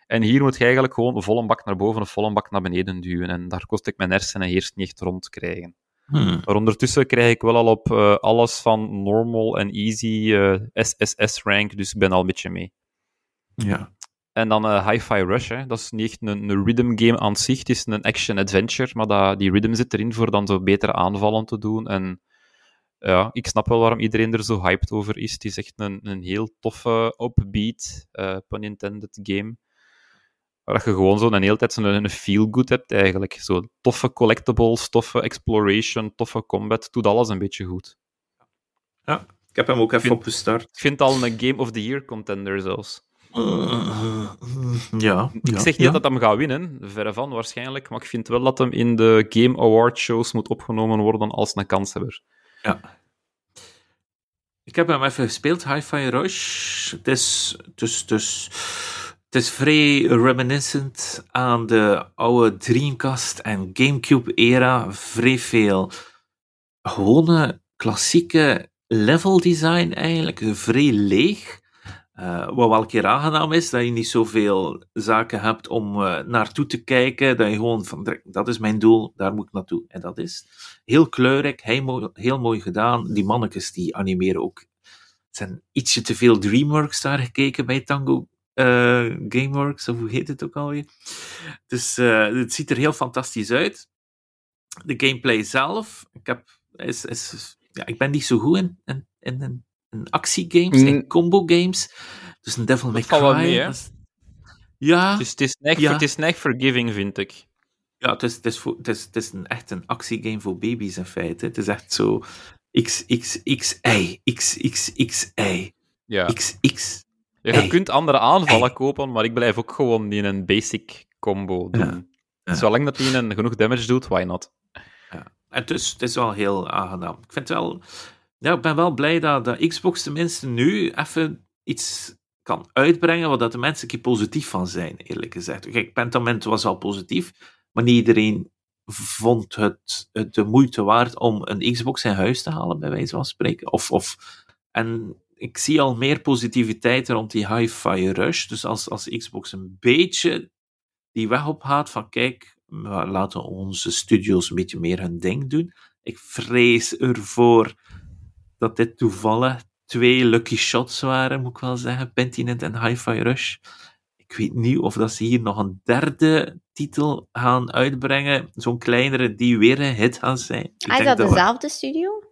En hier moet je eigenlijk gewoon volle bak naar boven of volle bak naar beneden duwen. En daar kost ik mijn hersenen eerst niet echt rond krijgen. Hmm. Maar ondertussen krijg ik wel al op eh, alles van normal en easy eh, SSS-rank, dus ik ben al een beetje mee. Ja. En dan eh Hi-Fi Rush, hè. dat is niet echt een, een rhythm game aan zich, het is een action-adventure, maar dat, die rhythm zit erin voor dan zo betere aanvallen te doen. En ja, ik snap wel waarom iedereen er zo hyped over is. Het is echt een, een heel toffe, upbeat, eh pun intended game. Waar je gewoon zo een hele tijd zo'n een feel-good hebt eigenlijk. Zo toffe collectibles, toffe exploration, toffe combat, doet alles een beetje goed. ja. Ik heb hem ook even vind- opgestart. Ik vind het al een Game of the Year contender zelfs. Ja. Ik zeg niet dat hem gaat winnen, verre van waarschijnlijk, maar ik vind wel dat hem in de Game Award shows moet opgenomen worden als een kanshebber. Ja. Ik heb hem even gespeeld, Hi-Fi Rush. Het is, dus, dus, het is vrij reminiscent aan de oude Dreamcast en Gamecube-era. Vrij veel gewone klassieke level design eigenlijk. Vrij leeg. Uh, wat wel een keer aangenaam is, dat je niet zoveel zaken hebt om uh, naartoe te kijken, dat je gewoon van, dat is mijn doel, daar moet ik naartoe. En dat is heel kleurrijk, heel, mooi gedaan. Die mannetjes die animeren ook. Het zijn ietsje te veel DreamWorks daar gekeken bij Tango uh, Gameworks, of hoe heet het ook alweer. Dus het ziet er heel fantastisch uit. De gameplay zelf, ik, heb, is, is, ja, ik ben niet zo goed in, in, in actiegames, mm. combo games. Dus een Devil May Cry. Mee, is... Ja. Dus het is, echt, ja. het is echt forgiving, vind ik. Ja, het is, het is, voor, het is, het is een, echt een actiegame voor baby's in feite. Het is echt zo XXXI, XXXI, ja. XX. Ja, je kunt andere aanvallen kopen, maar ik blijf ook gewoon in een basic combo doen. Ja. Ja. Zolang dat die een genoeg damage doet, why not? Ja. Het, is, het is wel heel aangenaam. Ik vind het wel ja, ik ben wel blij dat, de Xbox tenminste nu even iets kan uitbrengen waar dat de mensen een positief van zijn, eerlijk gezegd. Kijk, Pentament was al positief, maar niet iedereen vond het, de moeite waard om een Xbox in huis te halen, bij wijze van spreken. Of, of, en ik zie al meer positiviteit rond die Hi-Fi Rush. Dus als, als Xbox een beetje die weg op gaat van kijk, laten onze studios een beetje meer hun ding doen. Ik vrees ervoor dat dit toevallig twee lucky shots waren, moet ik wel zeggen. Pentinent en Hi-Fi Rush. Ik weet niet of dat ze hier nog een derde titel gaan uitbrengen. Zo'n kleinere die weer een hit gaan zijn. Ik ah, is dat, dezelfde studio?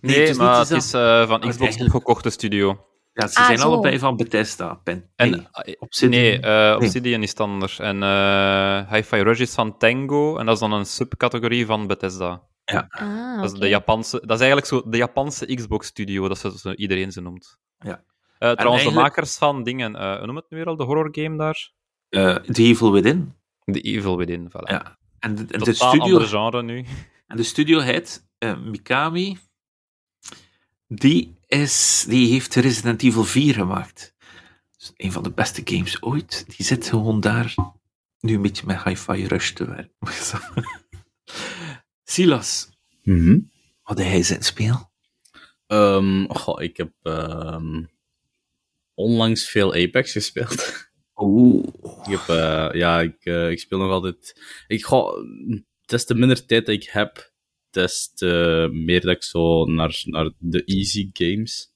Nee, nee het maar het is uh, van Xbox opgekochte studio. Ja, ze ah, zijn allebei van Bethesda. Pen en, nee, eh, Obsidian. Nee, uh, Obsidian nee. is anders. En uh, Hi-Fi Rush is van Tango, en dat is dan een subcategorie van Bethesda. Ja. Ah, dat, is de Japanse, dat is eigenlijk zo de Japanse Xbox-studio, dat ze, iedereen ze noemt. Ja. Uh, trouwens, de makers van dingen, uh, hoe noem het nu weer al, de horror-game daar? Uh, The Evil Within. The Evil Within, voilà. Ja. En de, en de studio... genre nu. En de studio heet Mikami. Die, is, die heeft Resident Evil 4 gemaakt. Dus een van de beste games ooit. Die zit gewoon daar nu een beetje met Hi-Fi Rush te werken. Silas, mm wat hij zijn speel? Um, goh, ik heb um, onlangs veel Apex gespeeld. Oeh. Ik heb, uh, ja, ik, uh, ik speel nog altijd. Ik ga, des te minder tijd dat ik heb, des te meer dat ik zo naar, naar de easy games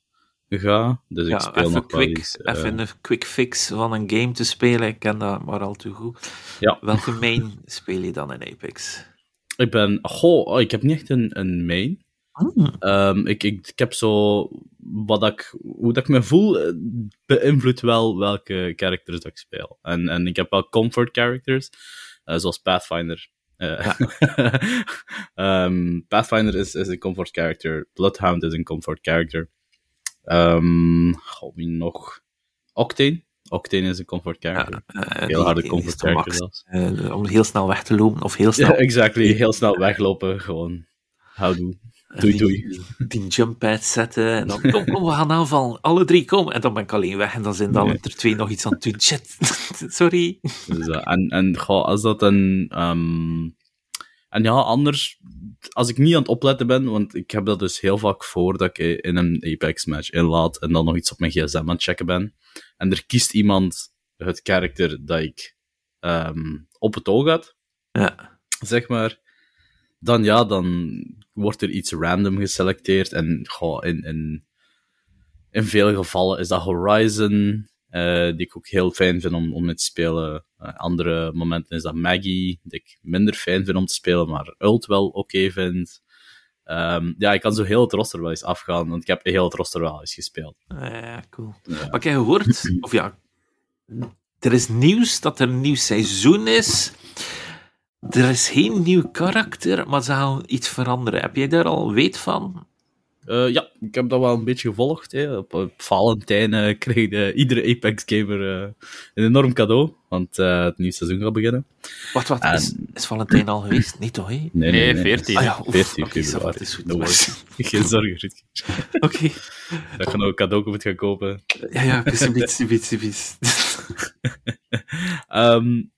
ga. Dus ja, ik speel nog quick, wel eens, uh, Even een quick fix van een game te spelen, ik ken dat maar al te goed. Ja. Welke main speel je dan in Apex? Ik ben... Goh, oh, ik heb niet echt een, een main. Ah. Um, ik, ik, ik heb zo... Wat ik, hoe dat ik me voel, eh, beïnvloedt wel welke characters dat ik speel. En, en ik heb wel comfort characters, uh, zoals Pathfinder. Uh, um, Pathfinder is, is een comfort character. Bloodhound is een comfort character. Um, nog? Octane Octane is een comfort character. Ja, uh, heel harde comfort character zelfs. Uh, om heel snel weg te lopen, of heel snel... Ja, exactly. Heel snel weglopen, gewoon. Houdoe. Doei, doei. Die, die jump pad zetten, en dan, kom, kom, we gaan aanvallen. Alle drie, kom. En dan ben ik alleen weg, en dan zijn dan nee. er twee nog iets aan het doen. Shit, sorry. Dus, uh, en en goh, als dat een... Um, en ja, anders, als ik niet aan het opletten ben, want ik heb dat dus heel vaak voor dat ik in een Apex-match inlaat en dan nog iets op mijn gsm aan het checken ben, en er kiest iemand het karakter dat ik um, op het oog had, ja. zeg maar, dan ja, dan wordt er iets random geselecteerd en goh, in, in, in veel gevallen is dat Horizon, uh, die ik ook heel fijn vind om, om mee te spelen. Uh, andere momenten is dat Maggie, die ik minder fijn vind om te spelen, maar Ult wel oké okay vind. Um, ja, ik kan zo heel het roster wel eens afgaan, want ik heb heel het roster wel eens gespeeld. Ja, cool. Ja. Maar ik heb gehoord, of ja, er is nieuws dat er een nieuw seizoen is. Er is geen nieuw karakter, maar ze gaan iets veranderen. Heb jij daar al weet van? Uh, ja, ik heb dat wel een beetje gevolgd. Hè. Op, op Valentijn uh, kreeg de, iedere Apex-gamer uh, een enorm cadeau, want het nieuwe seizoen gaat beginnen. Wacht, wat? En... Is, is Valentijn al geweest? Niet toch, hè? Nee, nee, 14. Ah, ja, 14. Oké, okay, dat is goed. No Geen zorgen, Oké. Okay. Dat je nog een cadeau moet gaan kopen. Ja, ja, beetje. um,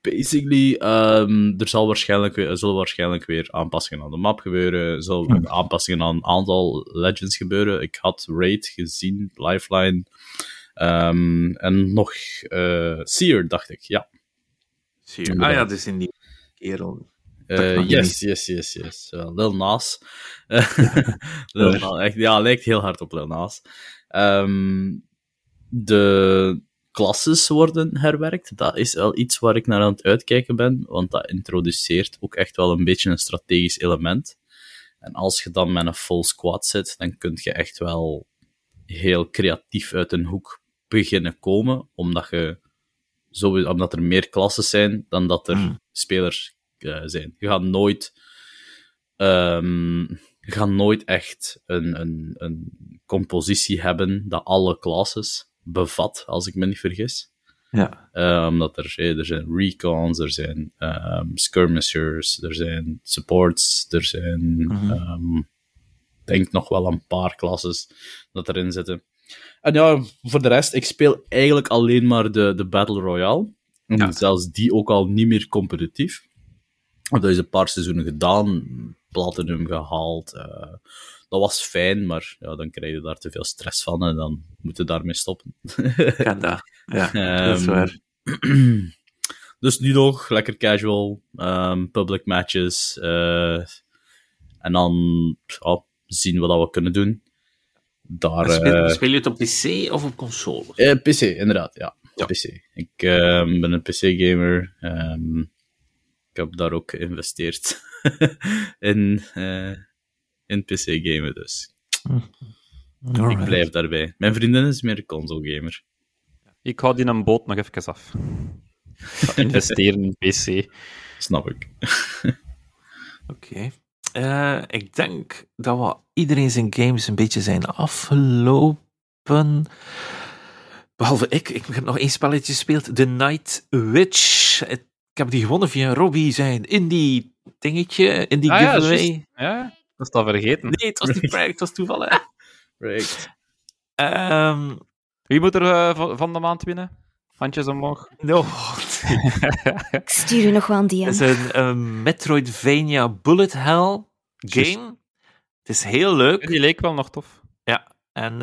basically, um, er zal waarschijnlijk, er zullen waarschijnlijk weer aanpassingen aan de map gebeuren. Er zullen aanpassingen aan een aantal legends gebeuren. Ik had Raid gezien, Lifeline. Ehm, en nog uh, Seer, dacht ik, ja. Seer. Ah ja, dus in die kerel. Uh, yes, yes, yes, yes. Uh, Lil Nas. Lil Nas echt, ja, lijkt heel hard op Lil Nas. Um, de klasses worden herwerkt. Dat is wel iets waar ik naar aan het uitkijken ben, want dat introduceert ook echt wel een beetje een strategisch element. En als je dan met een full squad zit, dan kun je echt wel heel creatief uit een hoek beginnen komen, omdat, je zo, omdat er meer klassen zijn dan dat er mm. spelers uh, zijn. Je gaat nooit, um, je gaat nooit echt een, een, een compositie hebben dat alle classes bevat, als ik me niet vergis. Ja. Uh, omdat er, er zijn recons, er zijn um, skirmishers, er zijn supports, er zijn, mm -hmm. um, denk nog wel een paar klasses dat erin zitten. En ja, voor de rest, ik speel eigenlijk alleen maar de, de Battle Royale. En ja. zelfs die ook al niet meer competitief. Dat is een paar seizoenen gedaan, platinum gehaald. Uh, dat was fijn, maar ja, dan krijg je daar te veel stress van en dan moet je daarmee stoppen. Kan dat. Ja, dat is Ehm, waar. dus nu nog lekker casual, um, public matches. Uh, en dan ja, zien we wat we kunnen doen. Daar, Speel, uh, speel je het op PC of op console? eh, PC, inderdaad, ja. Ja. PC. Ik ehm, ben een PC-gamer. ehm, ik heb daar ook geïnvesteerd in, in PC-gamen, dus ik Alright. blijf daarbij. Mijn vriendin is meer console-gamer. Ik hou die een boot nog even af. Ik investeren in PC. Snap ik. Oké. Eh, ik denk dat we iedereen zijn games een beetje zijn afgelopen. Behalve ik. Ik heb nog één spelletje gespeeld. The Night Witch. Ik heb die gewonnen via Robbie zijn indie dingetje, indie Ah ja, giveaway. Ja, dat is dat vergeten. nee, het was niet prank, het was toevallig. Right. Ehm Wie moet er eh, van- de maand winnen? Handjes omhoog. no. Ik stuur u nog wel een DM. Het is een Metroidvania Bullet Hell game. Het is heel leuk. Die leek wel nog tof. Ja, en, eh,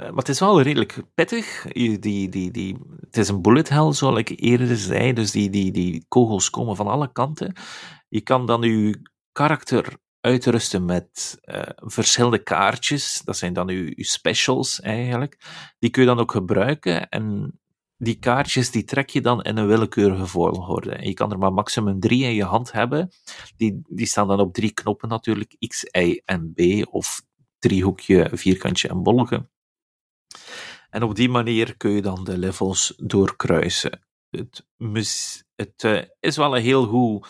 maar het is wel redelijk pittig. Die, die, die, het is een bullet hell, zoals ik eerder zei. Dus die, die, die kogels komen van alle kanten. Je kan dan je karakter uitrusten met eh, verschillende kaartjes. Dat zijn dan je specials eigenlijk. Die kun je dan ook gebruiken. En die kaartjes die trek je dan in een willekeurige volgorde. Je kan er maar maximum drie in je hand hebben. Die, die staan dan op drie knoppen natuurlijk. X, Y en B. Of driehoekje, vierkantje en bolgen. En op die manier kun je dan de levels doorkruisen. Het, het eh, is wel een heel goed,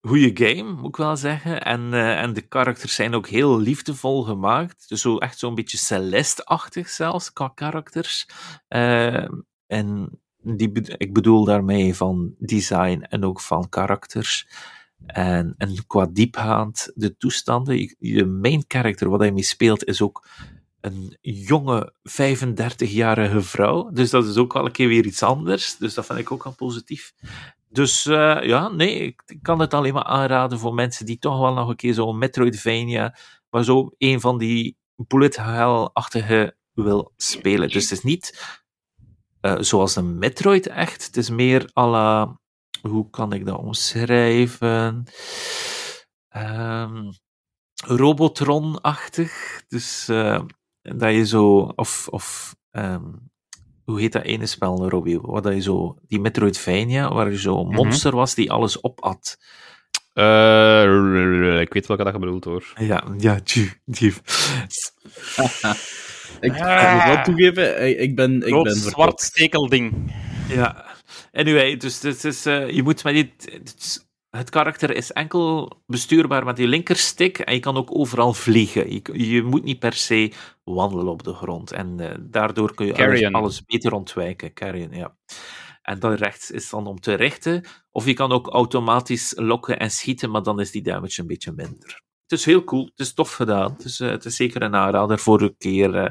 goede game, moet ik wel zeggen. En, eh, en de karakters zijn ook heel liefdevol gemaakt. Dus zo, echt zo'n beetje Celeste-achtig zelfs, qua karakters. Eh, en die, ik bedoel daarmee van design en ook van karakters. En, en qua diepgaand, de toestanden. Je main character, wat hij mee speelt, is ook een jonge 35-jarige vrouw. Dus dat is ook wel een keer weer iets anders. Dus dat vind ik ook al positief. Dus eh, ja, nee, ik, kan het alleen maar aanraden voor mensen die toch wel nog een keer zo'n Metroidvania, maar zo een van die bullet hell-achtige wil spelen. Dus het is niet eh, zoals een Metroid echt. Het is meer à la, hoe kan ik dat omschrijven? Ehm, Robotron-achtig. Dus eh, dat je zo, of, of ehm, hoe heet dat ene spel, Robbie? Waar dat je zo, die Metroidvania, waar je zo een Mhm. monster was die alles opat. Eh, ik weet welke dat je bedoelt hoor. Ja, ja, die. die. Ik ik moet wel toegeven, ik, ben, ik Groot ben zwart stekelding. Ja. Anyway, dus het is, eh, je moet met dit, het karakter is enkel bestuurbaar met je linkerstick en je kan ook overal vliegen. Je, je moet niet per se wandelen op de grond en eh, daardoor kun je alles, alles beter ontwijken. Carrion, ja. En dan rechts is dan om te richten, of je kan ook automatisch lokken en schieten, maar dan is die damage een beetje minder. Het is heel cool, het is tof gedaan. Het is, eh, het is zeker een aanrader voor een keer eh,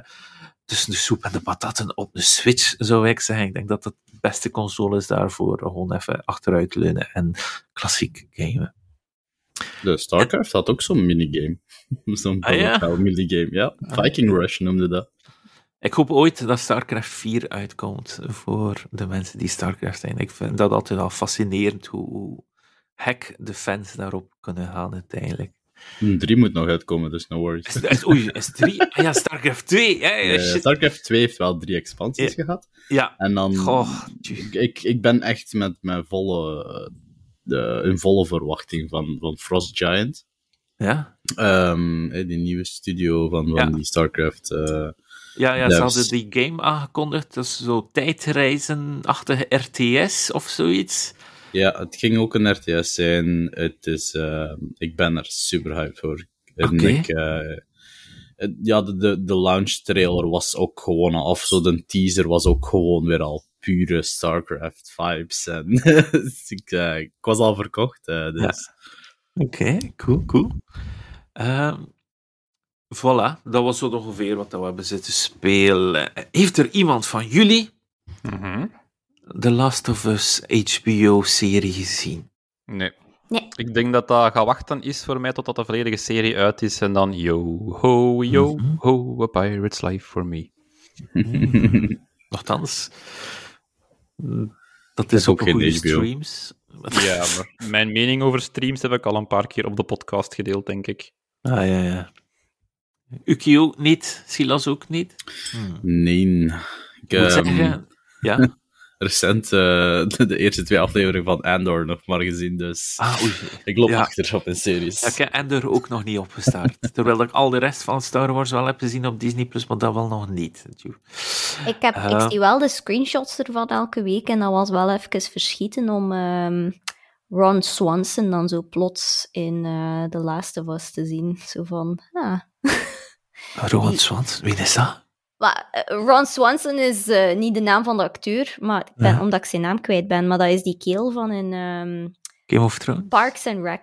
tussen de soep en de patatten op de Switch, zou ik zeggen. Ik denk dat het de beste console is daarvoor. Gewoon even achteruit leunen en klassiek gamen. De StarCraft had ook zo'n minigame. Zo'n Ah, ja? minigame, ja. Viking Rush noemde dat. Ik hoop ooit dat StarCraft 4 uitkomt voor de mensen die StarCraft zijn. Ik vind dat altijd al fascinerend hoe, hoe hek de fans daarop kunnen gaan uiteindelijk. 3 moet nog uitkomen, dus no worries. Is, is, oei, is 3? Ah ja, StarCraft 2. Ja, ja, Eh, shit. StarCraft 2 heeft wel drie expansies Ja. gehad. ja. En dan... Goh, ik, ik, ben echt met mijn volle, de, in volle verwachting van, van Frost Giant. ja. Eh, die nieuwe studio van, van die StarCraft. eh, Ja, ja, ze hadden die game aangekondigd. Dat is zo tijdreizenachtige RTS of zoiets. Ja, het ging ook een RTS zijn. Het is, eh, ik ben er super hyped voor. En Oké. ik, eh, het- ja, de, de, de launch trailer was ook gewoon al af. Zo de teaser was ook gewoon weer al pure StarCraft vibes. En dus ik, eh, ik was al verkocht. eh, dus. Oké, cool, cool. Ehm voilà, dat was zo ongeveer wat we hebben zitten spelen. Heeft er iemand van jullie Mhm. The Last of Us HBO-serie gezien? Nee. Nee. Ik denk dat dat gaat wachten is voor mij totdat de volledige serie uit is en dan yo ho yo Mhm. ho a pirate's life for me. Nochtans, mm, dat is ook ook, geen streams. Ja, maar mijn mening over streams heb ik al een paar keer op de podcast gedeeld, denk ik. Ah, ja, ja. Uki ook niet, Silas ook niet. Hmm. Nee. Ik, Ik moet ehm, zeggen, ja. recent eh, de, de eerste twee afleveringen van Andor nog maar gezien, dus Ah, oei. ik loop Ja. achter op een series. Ja, ik heb Ender ook nog niet opgestart. Terwijl ik al de rest van Star Wars wel heb gezien op Disney+, Plus, maar dat wel nog niet. Ik, heb, Eh. ik zie wel de screenshots ervan elke week en dat was wel even verschieten om ehm, Ron Swanson dan zo plots in eh The Last of Us te zien. Zo van, ah. Rowan Die- Swans, wie is dat? Maar eh, Ron Swanson is eh, niet de naam van de acteur, maar ik ben, Ja. omdat ik zijn naam kwijt ben. Maar dat is die keel van in ehm, Game of Thrones? Parks and Rec.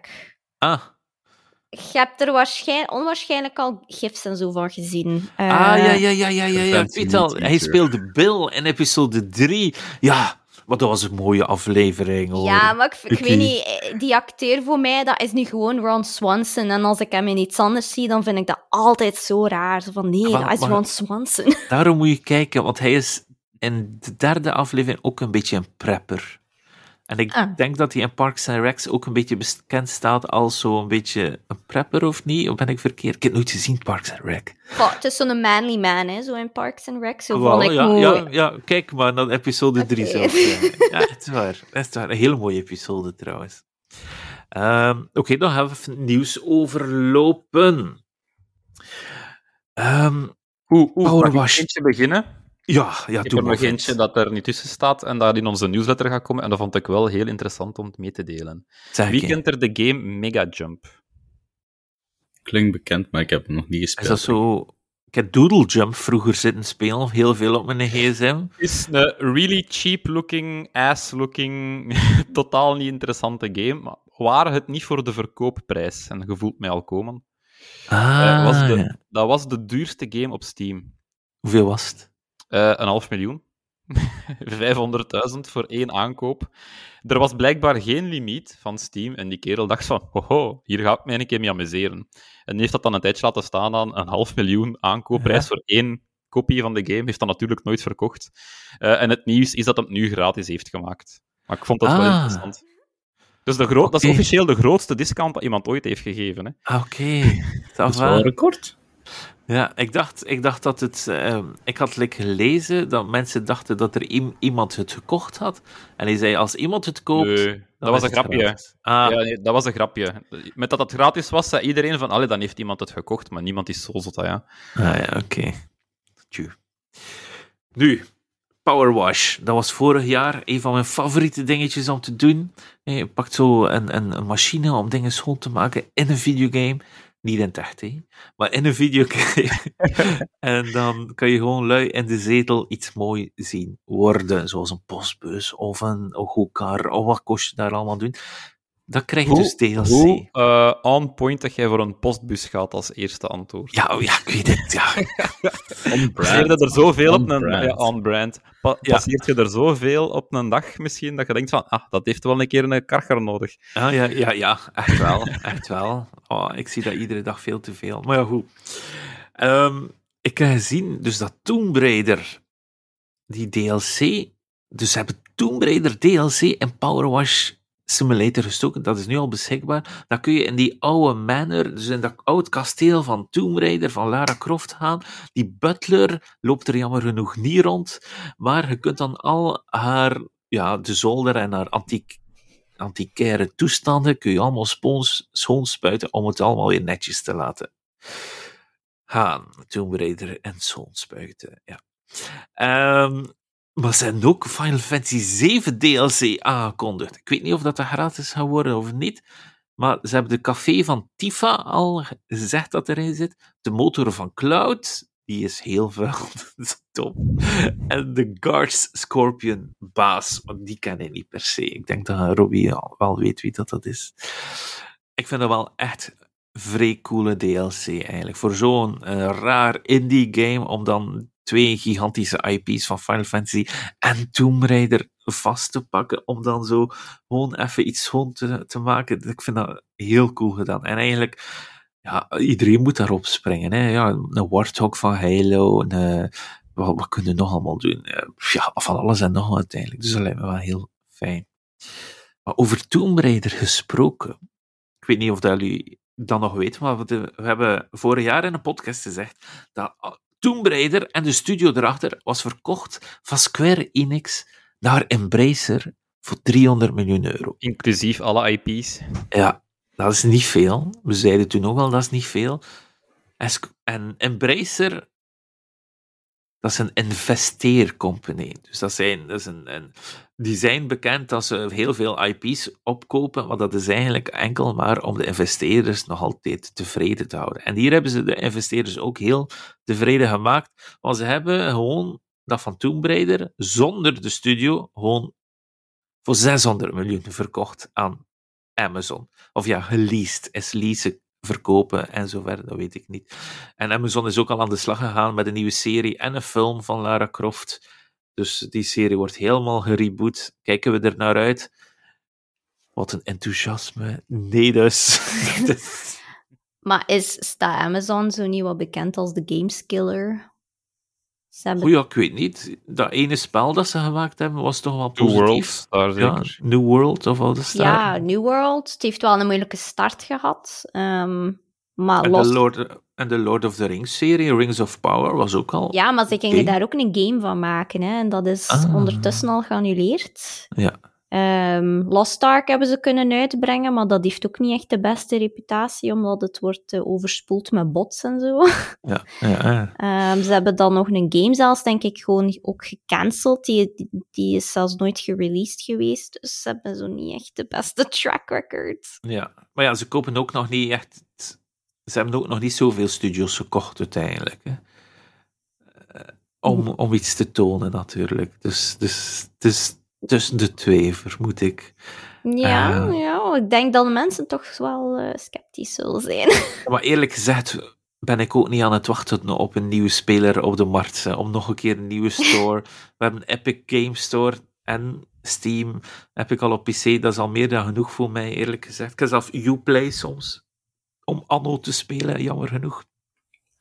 Ah, Je hebt er waarschijn, onwaarschijnlijk al gifs en zo van gezien. Eh, ah ja, ja, ja, ja, ja, ja. Ik Fancy weet al, meat hij speelde Bill in episode 3. Ja, maar dat was een mooie aflevering, hoor. Ja, maar ik, ik weet niet, eh, die acteur voor mij, dat is nu gewoon Ron Swanson. En als ik hem in iets anders zie, dan vind ik dat altijd zo raar. Zo van, nee, Maar- dat is maar- Ron Swanson. Daarom moet je kijken, want hij is in de derde aflevering ook een beetje een prepper. En ik Ah. denk dat hij in Parks and Recs ook een beetje bekend staat als zo'n beetje een prepper, of niet? Of ben ik verkeerd? Ik heb het nooit gezien, Parks and Rec. Goh, het is zo'n manly man, hè, zo in Parks and Rec. Zo ja, ja, ja, kijk maar naar episode 3 Oké. zelf. Ja, ja echt waar. Echt waar. Een hele mooie episode trouwens. Ehm, Oké, dan gaan we even nieuws overlopen. Ehm, Oeh, oeh, mag ik beginnen? Ja, ja, Ik heb maar. nog eentje dat er niet tussen staat en dat in onze nieuwsletter gaat komen. En dat vond ik wel heel interessant om mee te delen. Zeg Wie ik, kent er de game Mega Jump? Klinkt bekend, maar ik heb hem nog niet gespeeld. Is dat zo... Ik heb Doodle Jump vroeger zitten spelen, heel veel op mijn gsm. Het is een really cheap-looking, ass-looking, totaal niet interessante game. Maar waren het niet voor de verkoopprijs, en je voelt mij al komen, Ah, eh, was de, ja. dat was de duurste game op Steam. Hoeveel was het? Eh, een half miljoen. 500.000 voor één aankoop. Er was blijkbaar geen limiet van Steam. En die kerel dacht van, hoho, hier ga ik mij een keer mee amuseren. En die heeft dat dan een tijdje laten staan aan een half miljoen aankoopprijs Ja. voor één kopie van de game. Heeft dat natuurlijk nooit verkocht. Eh, en het nieuws is dat hem nu gratis heeft gemaakt. Maar ik vond dat wel Ah. interessant. Dus de gro- dat is officieel de grootste discount dat iemand ooit heeft gegeven. Hè. Ah, Oké. Dat is wel een record. Ja, ik dacht, ik dacht dat het... ehm, ik had like, gelezen dat mensen dachten dat er iem- iemand het gekocht had. En hij zei, als iemand het koopt... Nee, dat was een grapje. Ah, Ja, nee, dat was een grapje. Met dat het gratis was, zei iedereen van, allee, dan heeft iemand het gekocht, maar niemand is zo zot, ja. Ah ja, oké. Tjoe. Nu, Power Wash. Dat was vorig jaar een van mijn favoriete dingetjes om te doen. Eh, Je pakt zo een, een, een machine om dingen schoon te maken in een videogame. Niet in het echt, hè? maar in een videogame. en dan kan je gewoon lui in de zetel iets mooi zien worden. Zoals een postbus of een, go-kart. Of wat kost je daar allemaal doen. Dat krijg je dus DLC. Hoe eh, on point dat jij voor een postbus gaat als eerste antwoord? Ja, oh ja, ik weet het. Ja. On Passeer je brand. er zoveel op een... On-brand. Ja, on-brand. Pa- Ja. Passeert je er zoveel op een dag misschien, dat je denkt van, ah, dat heeft wel een keer een karcher nodig. Ah, ja, ja, ja, echt wel. Echt wel. Oh, ik zie dat iedere dag veel te veel. Maar ja, goed. Ehm, ik heb gezien, dus dat Tomb Raider, die DLC, dus ze hebben Tomb Raider DLC in Power Wash Simulator gestoken. Dat is nu al beschikbaar. Dan kun je in die oude manor, dus in dat oud kasteel van Tomb Raider, van Lara Croft gaan. Die butler loopt er jammer genoeg niet rond, maar je kunt dan al haar, ja, de zolder en haar antiek antiquaire toestanden kun je allemaal spons, schoonspuiten om het allemaal weer netjes te laten gaan. Tomb Raider en schoonspuiten, ja. Ehm, maar ze hebben ook Final Fantasy 7 DLC aangekondigd. Ik weet niet of dat gratis gaat worden of niet. Maar ze hebben de café van Tifa al gezegd dat erin zit. De motor van Cloud, die is heel vuil. dat is top. En de Guards Scorpion baas, want die ken ik niet per se. Ik denk dat Robbie wel weet wie dat, dat is. Ik vind dat wel echt vrij coole DLC eigenlijk. Voor zo'n uh, raar indie game om dan twee gigantische IP's van Final Fantasy en Tomb Raider vast te pakken, om dan zo gewoon even iets schoon te, te maken. Ik vind dat heel cool gedaan. En eigenlijk, ja, iedereen moet daarop springen. Hè. Ja, een Warthog van Halo, een, eh, wat, kunnen we nog allemaal doen? Eh, ja, van alles en nog wat eigenlijk. Dus dat lijkt me wel heel fijn. Maar over Tomb Raider gesproken, ik weet niet of dat jullie dat nog weten, maar we, hebben vorig jaar in een podcast gezegd dat Tomb Raider en de studio erachter was verkocht van Square Enix naar Embracer voor 300 miljoen euro. Inclusief alle IP's. Ja, dat is niet veel. We zeiden toen ook al, dat is niet veel. En Embracer dat is een investeercompany. Dus dat, zijn, een, een, die zijn bekend dat ze heel veel IP's opkopen, maar dat is eigenlijk enkel maar om de investeerders nog altijd tevreden te houden. En hier hebben ze de investeerders ook heel tevreden gemaakt, want ze hebben gewoon dat van Tomb Raider zonder de studio gewoon voor 600 miljoen verkocht aan Amazon. Of ja, geleased, is leasen verkopen en zo verder, dat weet ik niet. En Amazon is ook al aan de slag gegaan met een nieuwe serie en een film van Lara Croft. Dus die serie wordt helemaal gereboot. Kijken we er naar uit? Wat een enthousiasme. Nee, dus. maar is, staat Amazon zo niet wat bekend als de Gameskiller? Hebben... ja, ik weet niet. Dat ene spel dat ze gemaakt hebben was toch wel positief. New World, ja, New World of is dat? Ja, New World. Het heeft wel een moeilijke start gehad. Um, maar en, los... de Lord, en de Lord of the Rings serie, Rings of Power, was ook al... Ja, maar ze gingen daar ook een game van maken. Hè, en dat is ah. ondertussen al geannuleerd. Ja. Um, Lost Ark hebben ze kunnen uitbrengen, maar dat heeft ook niet echt de beste reputatie, omdat het wordt uh, overspoeld met bots en zo. Ja, ja, ja. Um, ze hebben dan nog een game zelfs, denk ik, gewoon ook gecanceld. Die, die, is zelfs nooit gereleased geweest, dus ze hebben zo niet echt de beste track record. Ja, maar ja, ze kopen ook nog niet echt... Ze hebben ook nog niet zoveel studios gekocht uiteindelijk, hè. Uh, om, om iets te tonen, natuurlijk. Dus, dus, dus tussen de twee, vermoed ik. Ja, uh, ja, ik denk dat mensen toch wel uh, sceptisch zullen zijn. maar eerlijk gezegd ben ik ook niet aan het wachten op een nieuwe speler op de markt. Hè, om nog een keer een nieuwe store. We hebben Epic Game Store en Steam. Heb ik al op PC, dat is al meer dan genoeg voor mij, eerlijk gezegd. Ik heb zelf Uplay soms. Om Anno te spelen, jammer genoeg.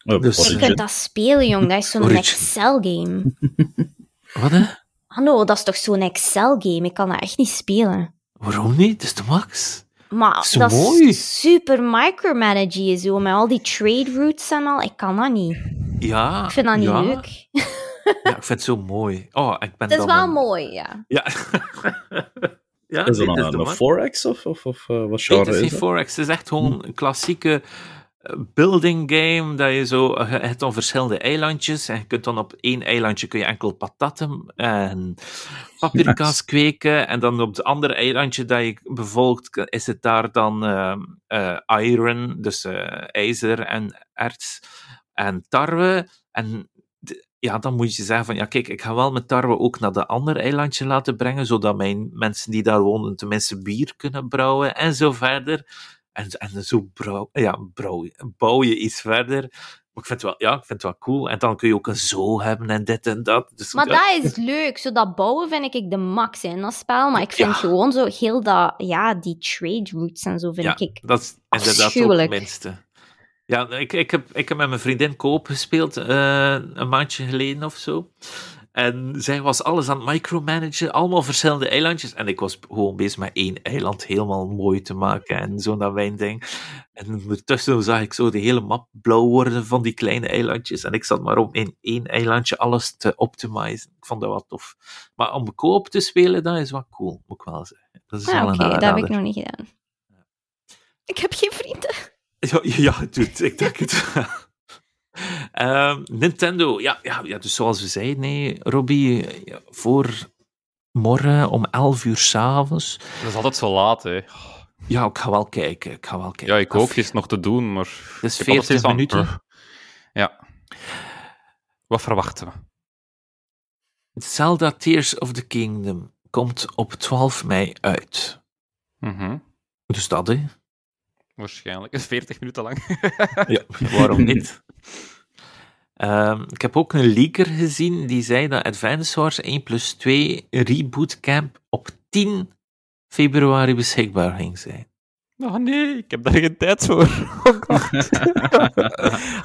Oh, dus, je kunt dat spelen, jong. Dat is zo'n Excel-game. Wat, hè? Hallo, dat is toch zo'n Excel-game? Ik kan dat echt niet spelen. Waarom niet? Dat is de max. Maar dat is, dat mooi. is super micromanaging zo, met al die trade routes en al. Ik kan dat niet. Ja. Ik vind dat niet ja. leuk. Ja, ik vind het zo mooi. Oh, ik ben het is wel een... mooi, ja. Ja. ja Is dat nee, een. Forex of, of, of uh, wat Nee, genre het is is niet. Het is echt gewoon een klassieke building game. Dat je zo, je hebt dan verschillende eilandjes. En je kunt dan op één eilandje kun je enkel patatten en paprika's kweken. En dan op het andere eilandje dat je bevolkt, is het daar dan eh, iron, dus eh, ijzer en erts en tarwe. En ja, dan moet je zeggen van, ja kijk, ik ga wel mijn tarwe ook naar dat andere eilandje laten brengen, zodat mijn mensen die daar wonen tenminste bier kunnen brouwen en zo verder. En, en zo brouw, ja, brouw, bouw je iets verder. Maar ik vind, het wel, ja, ik vind het wel cool. En dan kun je ook een zoo hebben en dit en dat. Dus Maar dat is leuk. Zo dat bouwen vind ik de max in dat spel. Maar ik vind Ja. gewoon zo heel dat, ja, die trade routes en zo vind ja, ik. dat is inderdaad ook het minste. Ja, ik, ik, heb, ik heb met mijn vriendin koop gespeeld uh, een maandje geleden of zo. En zij was alles aan het micromanagen, allemaal verschillende eilandjes. En ik was gewoon bezig met één eiland helemaal mooi te maken en zo dat mijn ding. En ondertussen zag ik zo de hele map blauw worden van die kleine eilandjes. En ik zat maar om in één eilandje alles te optimizen. Ik vond dat wat tof. Maar om koop te spelen, dat is wat cool, moet ik wel zeggen. Dat is Ah, wel Oké, dat heb ik nog niet gedaan. Ik heb geen vrienden. Ja, ja, dude, ik denk het Ehm, Nintendo, ja, ja, ja, dus zoals we zeiden, nee, Robbie, voor morgen om 11 uur s'avonds. Dat is altijd zo laat, hè. Ja, ik ga wel kijken. Ik ga wel kijken. Ja, ik ook. Het is nog te doen, maar... Het is ik heb altijd 40 zoiets van, minuten. Ja. Wat verwachten we? Zelda Tears of the Kingdom komt op 12 mei uit. Mhm. Dus dat, hè? Waarschijnlijk. 40 minuten lang. Ja, waarom niet? Ehm, ik heb ook een leaker gezien die zei dat Advance Wars 1 plus 2 Reboot Camp op 10 februari beschikbaar ging zijn. Oh nee, ik heb daar geen tijd voor. Oh.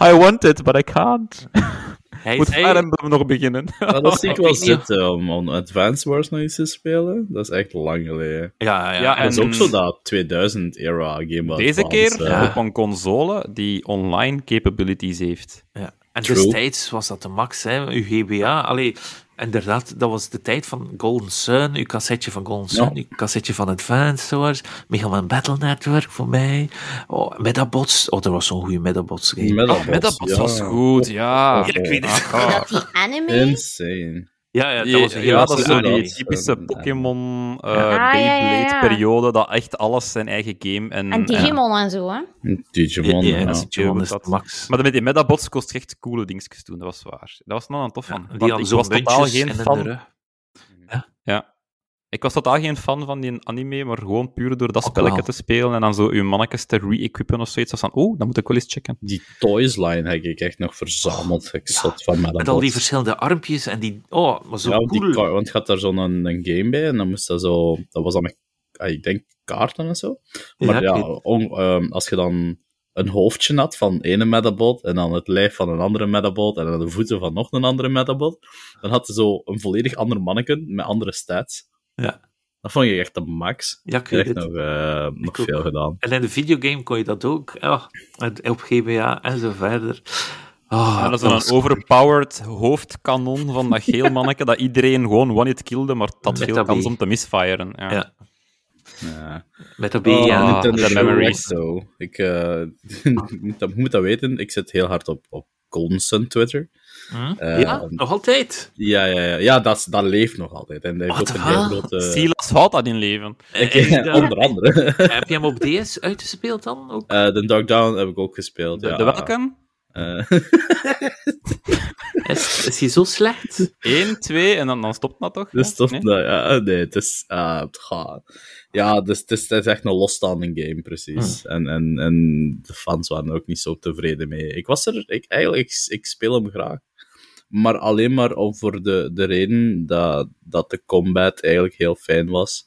I want it, but I can't. Hij Moet zei- Fire Emblem nog beginnen. Ja, dat zie ik wel zitten om, om Advance Wars nog eens te spelen. Dat is echt lang geleden. Ja, ja, Ja, en Dat is En- ook zo dat 2000-era Game Boy Deze Advance, keer. Ja. op een console die online capabilities heeft. Ja. En True. destijds was dat de max, hè, uw GBA. Allee, inderdaad, dat was de tijd van Golden Sun, uw cassetje van Golden Sun, Ja. uw cassetje van Advance Wars, Mega Man Battle Network voor mij, oh, Medabots, oh, er was zo'n goede Medabots game. Medabots, Oh, ja. was goed, ja. Ja, ik weet het. Ah, Dat die anime. Insane. Ja, ja, dat was een ja, hele dat is zo die typische Pokémon, eh Ja. Ah, ja, ja, ja. Beyblade-periode, dat echt alles zijn eigen game. En, En Digimon en zo, hè. Digimon, Ja, Digimon is max. Maar met die Medabots kost je echt coole dingetjes doen, dat was waar. Dat was nog een tof van. Die hadden ik zo'n was totaal geen fan. Ja. Ik was totaal geen fan van die anime, maar gewoon puur door dat spelletje te spelen en dan zo uw mannetjes te re-equippen of zoiets. Dat was van, oh, dat moet ik wel eens checken. Die Toys line heb ik echt nog verzameld. Ik zat van. Met al die verschillende armpjes en die... Oh, maar zo ja, die cool. want je had daar zo'n een, een game bij en dan moest dat zo... Dat was dan met, ah, ik denk, kaarten en zo. Maar Ja, ja, ik weet- on- ehm, als je dan een hoofdje had van ene Medabot en dan het lijf van een andere Medabot en dan de voeten van nog een andere Medabot, dan had je zo een volledig ander manneke met andere stats. Ja. Dat vond je echt de max. Ja, ik Ik heb echt nog, eh, nog veel gedaan. En in de videogame kon je dat ook. Ja, op GBA en zo verder. Ah, Ja, dat is dat dan was een overpowered hoofdkanon van dat geel manneke dat iedereen gewoon one-hit killde, maar dat veel kans om te misfiren. Ja. Ja. Ja. Met de B Oh, Show memories. Zo. Ik, eh, je moet dat- moet dat weten, ik zit heel hard op, op Golden Sun Twitter. Eh, ja, nog altijd. Ja, ja, ja. ja dat, dat leeft nog altijd. En dat heeft ook een heel grote... Silas houdt dat in leven. Ik, Eh, heb, je dat- onder andere. heb je hem op DS uitgespeeld dan? Ook? Eh, de Dark Down heb ik ook gespeeld. De, ja. de welke? Eh, Is, is hij zo slecht? 1, 2 en dan, dan stopt dat toch? dus Ja? tof, Nee? dat- ja, nee, het is... ah, gaat- ja, dus, het, is, het is echt een losstaande game, precies. Hm. En, en, en de fans waren er ook niet zo tevreden mee. Ik was er... Ik, eigenlijk, ik, ik speel hem graag. Maar alleen maar om voor de, de reden dat, dat de combat eigenlijk heel fijn was.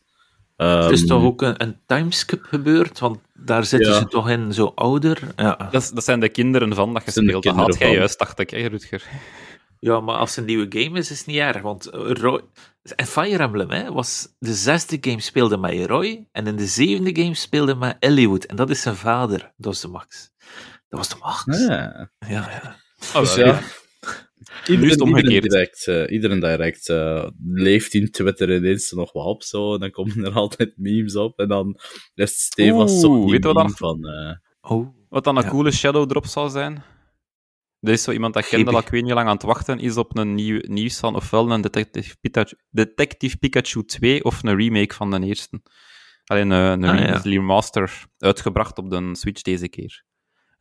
er is Ehm, toch ook een, een timeskip gebeurd? Want daar zitten Ja. ze toch in, zo ouder. Ja, Dat, dat zijn de kinderen van dat speelt. Dat haalt jij juist, dacht ik, hè, Rutger. ja maar als het een nieuwe game is, is het niet erg. Want Roy... En Fire Emblem hè, was de zesde game speelde met Roy. En in de zevende game speelde met Elliot. En dat is zijn vader. Dat was de max. Dat was de max. ah, Ja, ja. Dus ja, Nu is iedereen, het omgekeerd. iedereen direct, eh, iedereen direct eh, leeft in Twitter ineens nog wat op zo. En dan komen er altijd memes op. En dan is Oeh, zo weet je wat dan- van... eh, Oh. Wat dan een Ja. coole shadow drop zou zijn. Er is zo iemand dat kende dat ik weet niet lang aan het wachten is op een nieuw nieuws van ofwel een Detective Pikachu, Detective Pikachu 2 of een remake van de eerste. Alleen een, een Ah, ja. remaster uitgebracht op de Switch deze keer.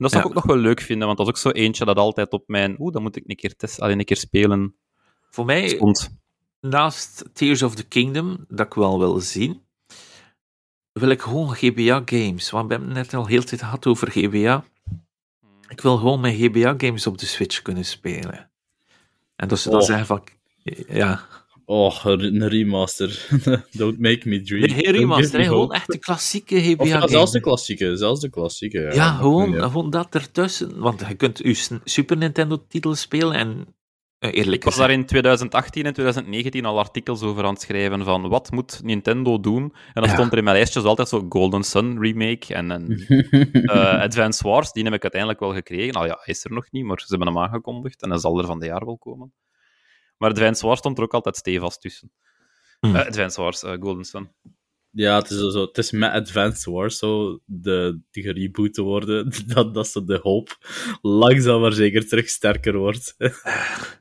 Dat zou Ja. ik ook nog wel leuk vinden, want dat is ook zo eentje dat altijd op mijn oeh, dat moet ik een keer testen, alleen een keer spelen Voor mij, stond. naast Tears of the Kingdom, dat ik wel wil zien, wil ik gewoon GBA-games. Want we hebben het net al heel tijd gehad over GBA. Ik wil gewoon mijn GBA-games op de Switch kunnen spelen. En dat ze dan Oh. zeggen van... Ja, Oh, een remaster. Don't make me dream. Nee, geen remaster, gewoon echt de klassieke GBA Of ja, game. zelfs de klassieke. Zelfs de klassieke. Ja, Ja, Dat gewoon, gewoon dat ertussen. Want je kunt je Super Nintendo-titel spelen en eh, eerlijk Ik was daar in 2018 en 2019 al artikels over aan het schrijven van wat moet Nintendo doen. En dan Ja. stond er in mijn lijstjes altijd zo Golden Sun remake en, en eh, Advance Wars. Die heb ik uiteindelijk wel gekregen. Nou ja, hij is er nog niet, maar ze hebben hem aangekondigd en hij zal er van de jaar wel komen. Maar Advance Wars stond er ook altijd stevast tussen. Hmm. Eh, Advance Wars, eh, Golden Sun. Ja, het is, zo, het is met Advanced Wars zo, de, die gereboot te worden, dat, dat ze de hoop langzaam maar zeker terug sterker wordt.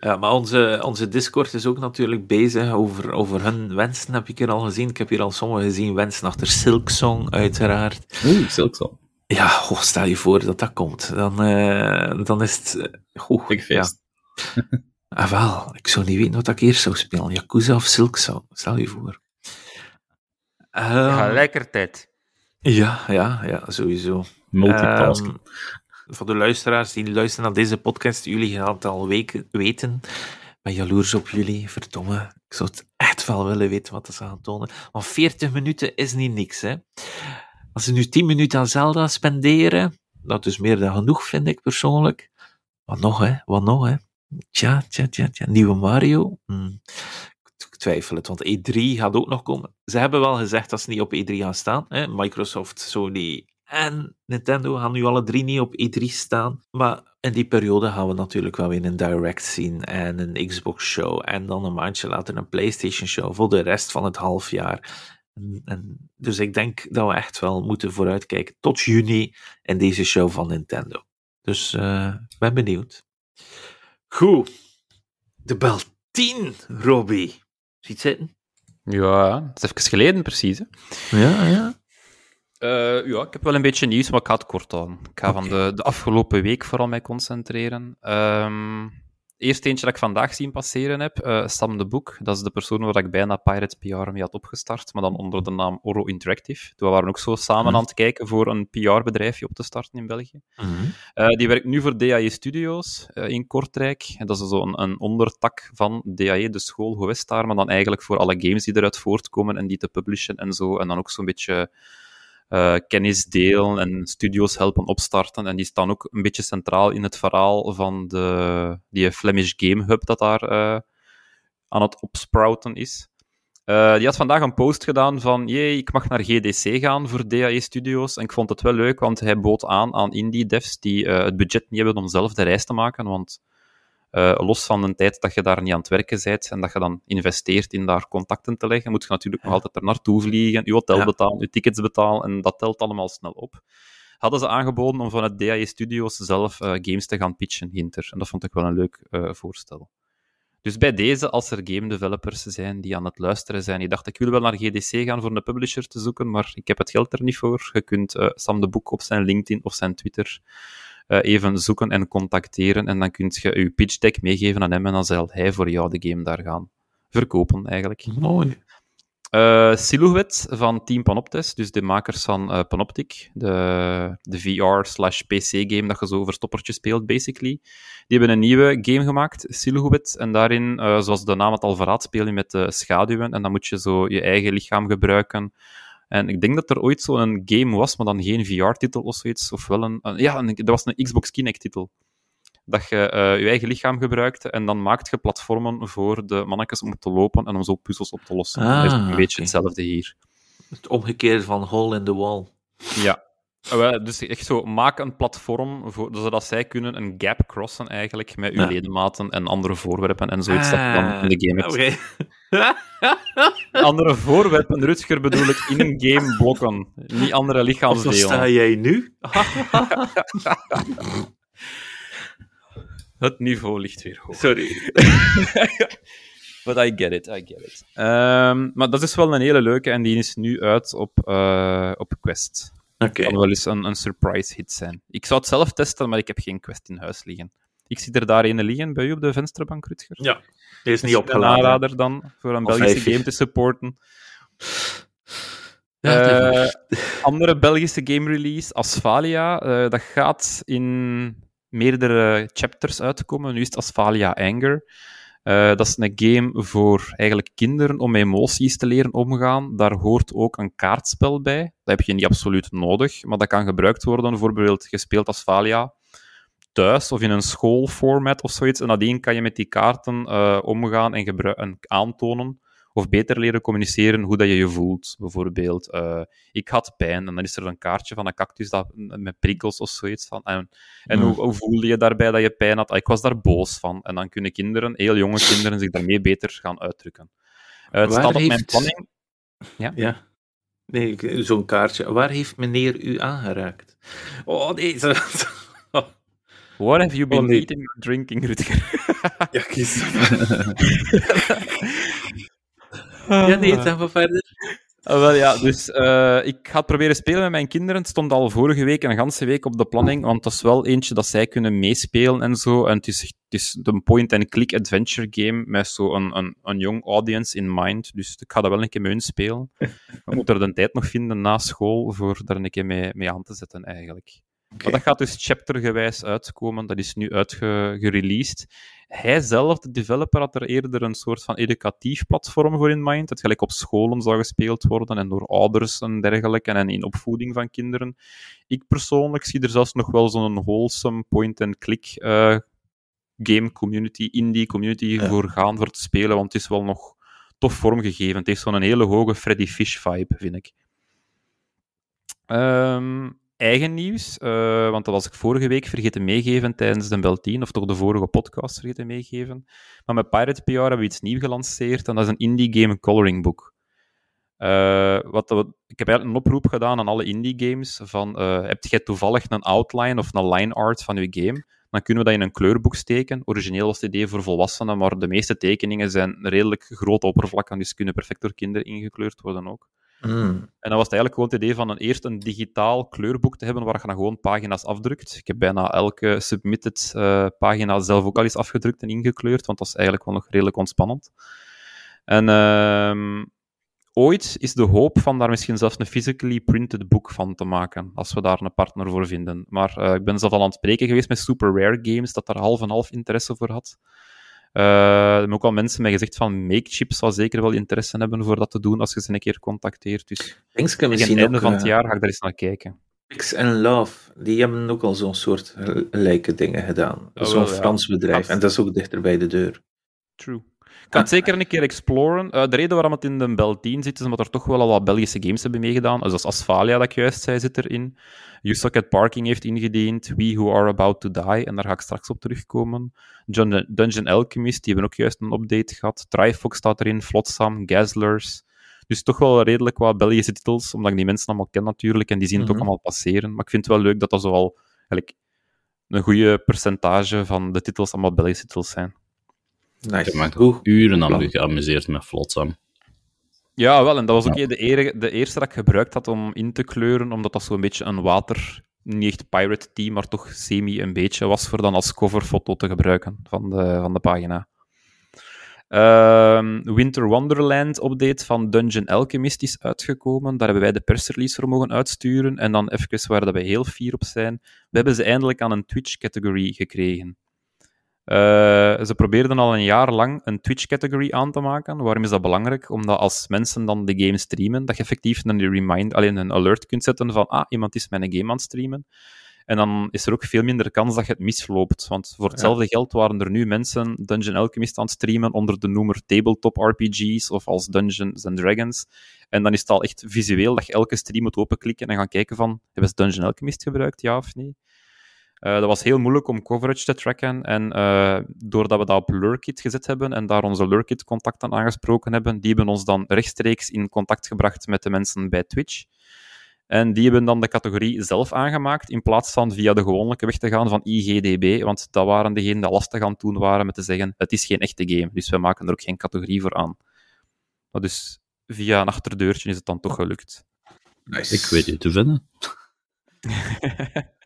Ja, maar onze, onze Discord is ook natuurlijk bezig over, over hun wensen, heb ik hier al gezien. Ik heb hier al sommige gezien, wensen achter Silksong, uiteraard. Oeh, Silksong. Ja, goh, stel je voor dat dat komt. Dan, eh, dan is het... eh, Goed, Big feest. Ja. Ah, wel, ik zou niet weten wat ik eerst zou spelen. Yakuza of Silksong, stel je voor. Ehm, Gelijkertijd. ja, ja, ja, sowieso. Multitasking. Ehm, voor de luisteraars die luisteren naar deze podcast, jullie gaan het al weken weten. Ik ben jaloers op jullie, verdomme. Ik zou het echt wel willen weten wat ze gaan tonen. Want 40 minuten is niet niks, hè. Als ze nu 10 minuten aan Zelda spenderen, dat is meer dan genoeg, vind ik persoonlijk. Wat nog, hè? Wat nog, hè? Tja, tja, tja, tja. Nieuwe Mario? Hm. Ik twijfel het, want E3 gaat ook nog komen. Ze hebben wel gezegd dat ze niet op E3 gaan staan. Hè? Microsoft, Sony en Nintendo gaan nu alle drie niet op E3 staan. Maar in die periode gaan we natuurlijk wel weer een Direct zien en een Xbox show. En dan een maandje later een PlayStation show voor de rest van het half jaar. En, en, dus ik denk dat we echt wel moeten vooruitkijken tot juni in deze show van Nintendo. Dus eh, ik ben benieuwd. Goed. De bel 10, Robbie. Ziet zitten? Ja, het is even geleden precies. Hè. Ja, ja. Eh, ja, ik heb wel een beetje nieuws, maar ik ga het kort houden. Ik ga van de, de afgelopen week vooral mij concentreren. Ehm eerst eentje dat ik vandaag zien passeren heb, eh, Sam de Boek. Dat is de persoon waar ik bijna Pirates PR mee had opgestart, maar dan onder de naam Oro Interactive. Toen waren we ook zo samen Mhm. aan het kijken voor een PR-bedrijfje op te starten in België. Mhm. Eh, die werkt nu voor DAE Studios eh, in Kortrijk. En dat is zo een, een ondertak van DAE, de school Gewestaar, maar dan eigenlijk voor alle games die eruit voortkomen en die te publishen en zo. En dan ook zo'n beetje eh, kennis delen en studios helpen opstarten. En die staan ook een beetje centraal in het verhaal van de, die Flemish Game Hub dat daar eh, aan het opsprouten is. Eh, die had vandaag een post gedaan van, jee, ik mag naar GDC gaan voor DAE Studios. En ik vond het wel leuk, want hij bood aan aan indie devs die het budget niet hebben om zelf de reis te maken. Want eh, los van de tijd dat je daar niet aan het werken bent en dat je dan investeert in daar contacten te leggen, moet je natuurlijk nog altijd er naartoe vliegen, je hotel Ja. betalen, je tickets betalen, en dat telt allemaal snel op. Hadden ze aangeboden om vanuit DAE Studios zelf eh, games te gaan pitchen, Hinter. En dat vond ik wel een leuk eh, voorstel. Dus bij deze, als er game developers zijn die aan het luisteren zijn, die dachten, ik wil wel naar GDC gaan voor een publisher te zoeken, maar ik heb het geld er niet voor. Je kunt Sam de Boek op zijn LinkedIn of zijn Twitter even zoeken en contacteren. En dan kun je je pitch deck meegeven aan hem en dan zal hij voor jou de game daar gaan verkopen, eigenlijk. Mooi. Eh Silhouette van Team Panoptes, dus de makers van eh, Panoptic, de, de VR-slash-PC-game dat je zo verstoppertje speelt, basically. Die hebben een nieuwe game gemaakt, Silhouette, en daarin, eh, zoals de naam het al verraadt, speel je met de schaduwen, en dan moet je zo je eigen lichaam gebruiken. En ik denk dat er ooit zo'n game was, maar dan geen VR-titel of zoiets, of wel een... een- ja, een, dat was een Xbox Kinect-titel dat je eh, je eigen lichaam gebruikt en dan maakt je platformen voor de mannetjes om te lopen en om zo puzzels op te lossen. Ah, dat is een beetje hetzelfde hier. Het omgekeerde van hole in the wall. Ja. Wel, Dus echt zo, maak een platform voor, zodat zij kunnen een gap crossen eigenlijk met uw Ja. ledematen en andere voorwerpen en zoiets dat je dan in de game hebt. Andere voorwerpen, Rutger, bedoel ik in een game blokken, niet andere Of dan sta lichaamsdelen. jij nu? Het niveau ligt weer hoog. Sorry. But I get it, I get it. Ehm, maar dat is wel een hele leuke en die is nu uit op, eh, op Quest. Oké. kan wel eens een, een surprise hit zijn. Ik zou het zelf testen, maar ik heb geen Quest in huis liggen. Ik zie er daar een liggen bij u op de vensterbank, Rutger. Ja, die is niet Een opgeladen. aanrader dan, voor een Of Belgische game te supporten. Ja, Eh, andere Belgische game release, Asphalia. eh, dat gaat in meerdere chapters uitkomen. Nu is het Asphalia Anger. Eh, dat is een game voor eigenlijk kinderen om emoties te leren omgaan. Daar hoort ook een kaartspel bij. Dat heb je niet absoluut nodig, maar dat kan gebruikt worden, bijvoorbeeld gespeeld als Valia thuis of in een schoolformat of zoiets. En nadien kan je met die kaarten uh, omgaan en, en aantonen of beter leren communiceren hoe dat je je voelt. Bijvoorbeeld, uh, ik had pijn en dan is er een kaartje van een cactus dat, met prikkels of zoiets van. En, en hoe, hoe, voelde je daarbij dat je pijn had? Ah, ik was daar boos van. En dan kunnen kinderen, heel jonge kinderen, zich daarmee beter gaan uitdrukken. Uh, het staat op mijn planning. Ja. ja. Nee, zo'n kaartje. Waar heeft meneer u aangeraakt? Oh, nee. What have you been oh, eating or drinking, Rutger? ja, kies. ja, nee, zeg maar verder. Uh, wel ja, dus uh, ik ga het proberen spelen met mijn kinderen. Het stond al vorige week een ganse week op de planning, want dat is wel eentje dat zij kunnen meespelen en zo. En het is, het is een point-and-click adventure game met zo'n een, een, een young audience in mind. Dus ik ga dat wel een keer mee spelen. We moeten er de tijd nog vinden na school voor daar een keer mee, mee aan te zetten, eigenlijk. Okay. Maar dat gaat dus chaptergewijs uitkomen. Dat is nu uitgereleased. Hij zelf, de developer, had er eerder een soort van educatief platform voor in mind. Dat gelijk op scholen zou gespeeld worden en door ouders en dergelijke. En in opvoeding van kinderen. Ik persoonlijk zie er zelfs nog wel zo'n wholesome point-and-click uh, game community, indie community ja. voor gaan voor te spelen. Want het is wel nog tof vormgegeven. Het heeft zo'n hele hoge Freddy Fish vibe, vind ik. Um, eigen nieuws, uh, want dat was ik vorige week vergeten meegeven tijdens de Bel 10, of toch de vorige podcast vergeten meegeven. Maar met Pirate PR hebben we iets nieuws gelanceerd, en dat is een indie game coloring book. Uh, wat ik heb eigenlijk een oproep gedaan aan alle indie games van, uh, heb jij toevallig een outline of een line art van je game? Dan kunnen we dat in een kleurboek steken. Origineel was het idee voor volwassenen, maar de meeste tekeningen zijn redelijk grote oppervlakken, dus kunnen perfect door kinderen ingekleurd worden ook. Mm. En dan was het eigenlijk gewoon het idee van een, eerst een digitaal kleurboek te hebben waar je dan gewoon pagina's afdrukt. Ik heb bijna elke submitted uh, pagina zelf ook al eens afgedrukt en ingekleurd, want dat is eigenlijk wel nog redelijk ontspannend. En uh, ooit is de hoop van daar misschien zelfs een physically printed boek van te maken, als we daar een partner voor vinden. Maar uh, ik ben zelf al aan het spreken geweest met Super Rare Games, dat daar half en half interesse voor had. Uh, er ook al mensen mij gezegd van MakeChip zal zeker wel interesse hebben voor dat te doen als je ze een keer contacteert. Dus ik misschien einde ook, van het jaar ga ik daar eens naar kijken. Pix and Love, die hebben ook al zo'n soort lijke dingen gedaan. Oh, zo'n Frans bedrijf. En dat is ook dichter bij de deur. True. Ik kan het zeker een keer exploren. Uh, de reden waarom het in de Bel 10 zit, is omdat er toch wel al wat Belgische games hebben meegedaan. Dus als Asfalia, dat ik juist zei, zit erin. Usocket Parking heeft ingediend. We Who Are About to Die. En daar ga ik straks op terugkomen. John, Dungeon Alchemist, die hebben ook juist een update gehad. Trifox staat erin. Flotsam, Gazlers. Dus toch wel redelijk wat Belgische titels, omdat ik die mensen allemaal ken natuurlijk. En die zien het mm -hmm. ook allemaal passeren. Maar ik vind het wel leuk dat dat zoal eigenlijk een goede percentage van de titels allemaal Belgische titels zijn. Nice. Ik heb me uren aan geamuseerd met Flotsam. Ja, wel. En dat was ook ja. de, ere, de eerste dat ik gebruikt had om in te kleuren, omdat dat zo'n beetje een water, niet echt pirate team, maar toch semi een beetje was voor dan als coverfoto te gebruiken van de, van de pagina. Uh, Winter Wonderland update van Dungeon Alchemist is uitgekomen. Daar hebben wij de persrelease voor mogen uitsturen. En dan even waar dat wij heel fier op zijn. We hebben ze eindelijk aan een Twitch-categorie gekregen. Uh, ze probeerden al een jaar lang een Twitch-category aan te maken. Waarom is dat belangrijk? Omdat als mensen dan de game streamen, dat je effectief een remind, alleen een alert kunt zetten van ah, iemand is mijn game aan het streamen. En dan is er ook veel minder kans dat je het misloopt. Want voor hetzelfde ja. geld waren er nu mensen Dungeon Alchemist aan het streamen onder de noemer Tabletop RPG's of als Dungeons and Dragons. En dan is het al echt visueel dat je elke stream moet openklikken en gaan kijken van, hebben ze Dungeon Alchemist gebruikt, ja of nee? Uh, dat was heel moeilijk om coverage te tracken. En uh, doordat we dat op Lurkit gezet hebben en daar onze Lurkit-contacten aangesproken hebben, die hebben ons dan rechtstreeks in contact gebracht met de mensen bij Twitch. En die hebben dan de categorie zelf aangemaakt, in plaats van via de gewone weg te gaan van IGDB, want dat waren degenen die lastig aan toen waren met te zeggen, het is geen echte game, dus we maken er ook geen categorie voor aan. Maar dus via een achterdeurtje is het dan toch gelukt. Nice. Ik weet je te vinden.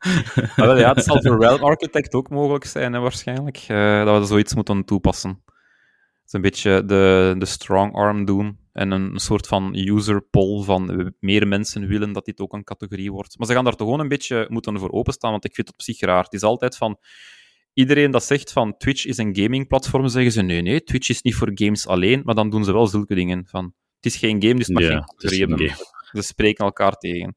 maar ja, het zal voor Realm Architect ook mogelijk zijn, hè, waarschijnlijk, uh, dat we zoiets moeten toepassen. Het is een beetje de, de strong arm doen en een soort van user poll van meer mensen willen dat dit ook een categorie wordt. Maar ze gaan daar toch gewoon een beetje moeten voor openstaan, want ik vind het op zich raar. Het is altijd van, iedereen dat zegt van Twitch is een gamingplatform, zeggen ze nee, nee, Twitch is niet voor games alleen, maar dan doen ze wel zulke dingen van het is geen game, dus het mag Ja, geen categorie hebben. Ze spreken elkaar tegen.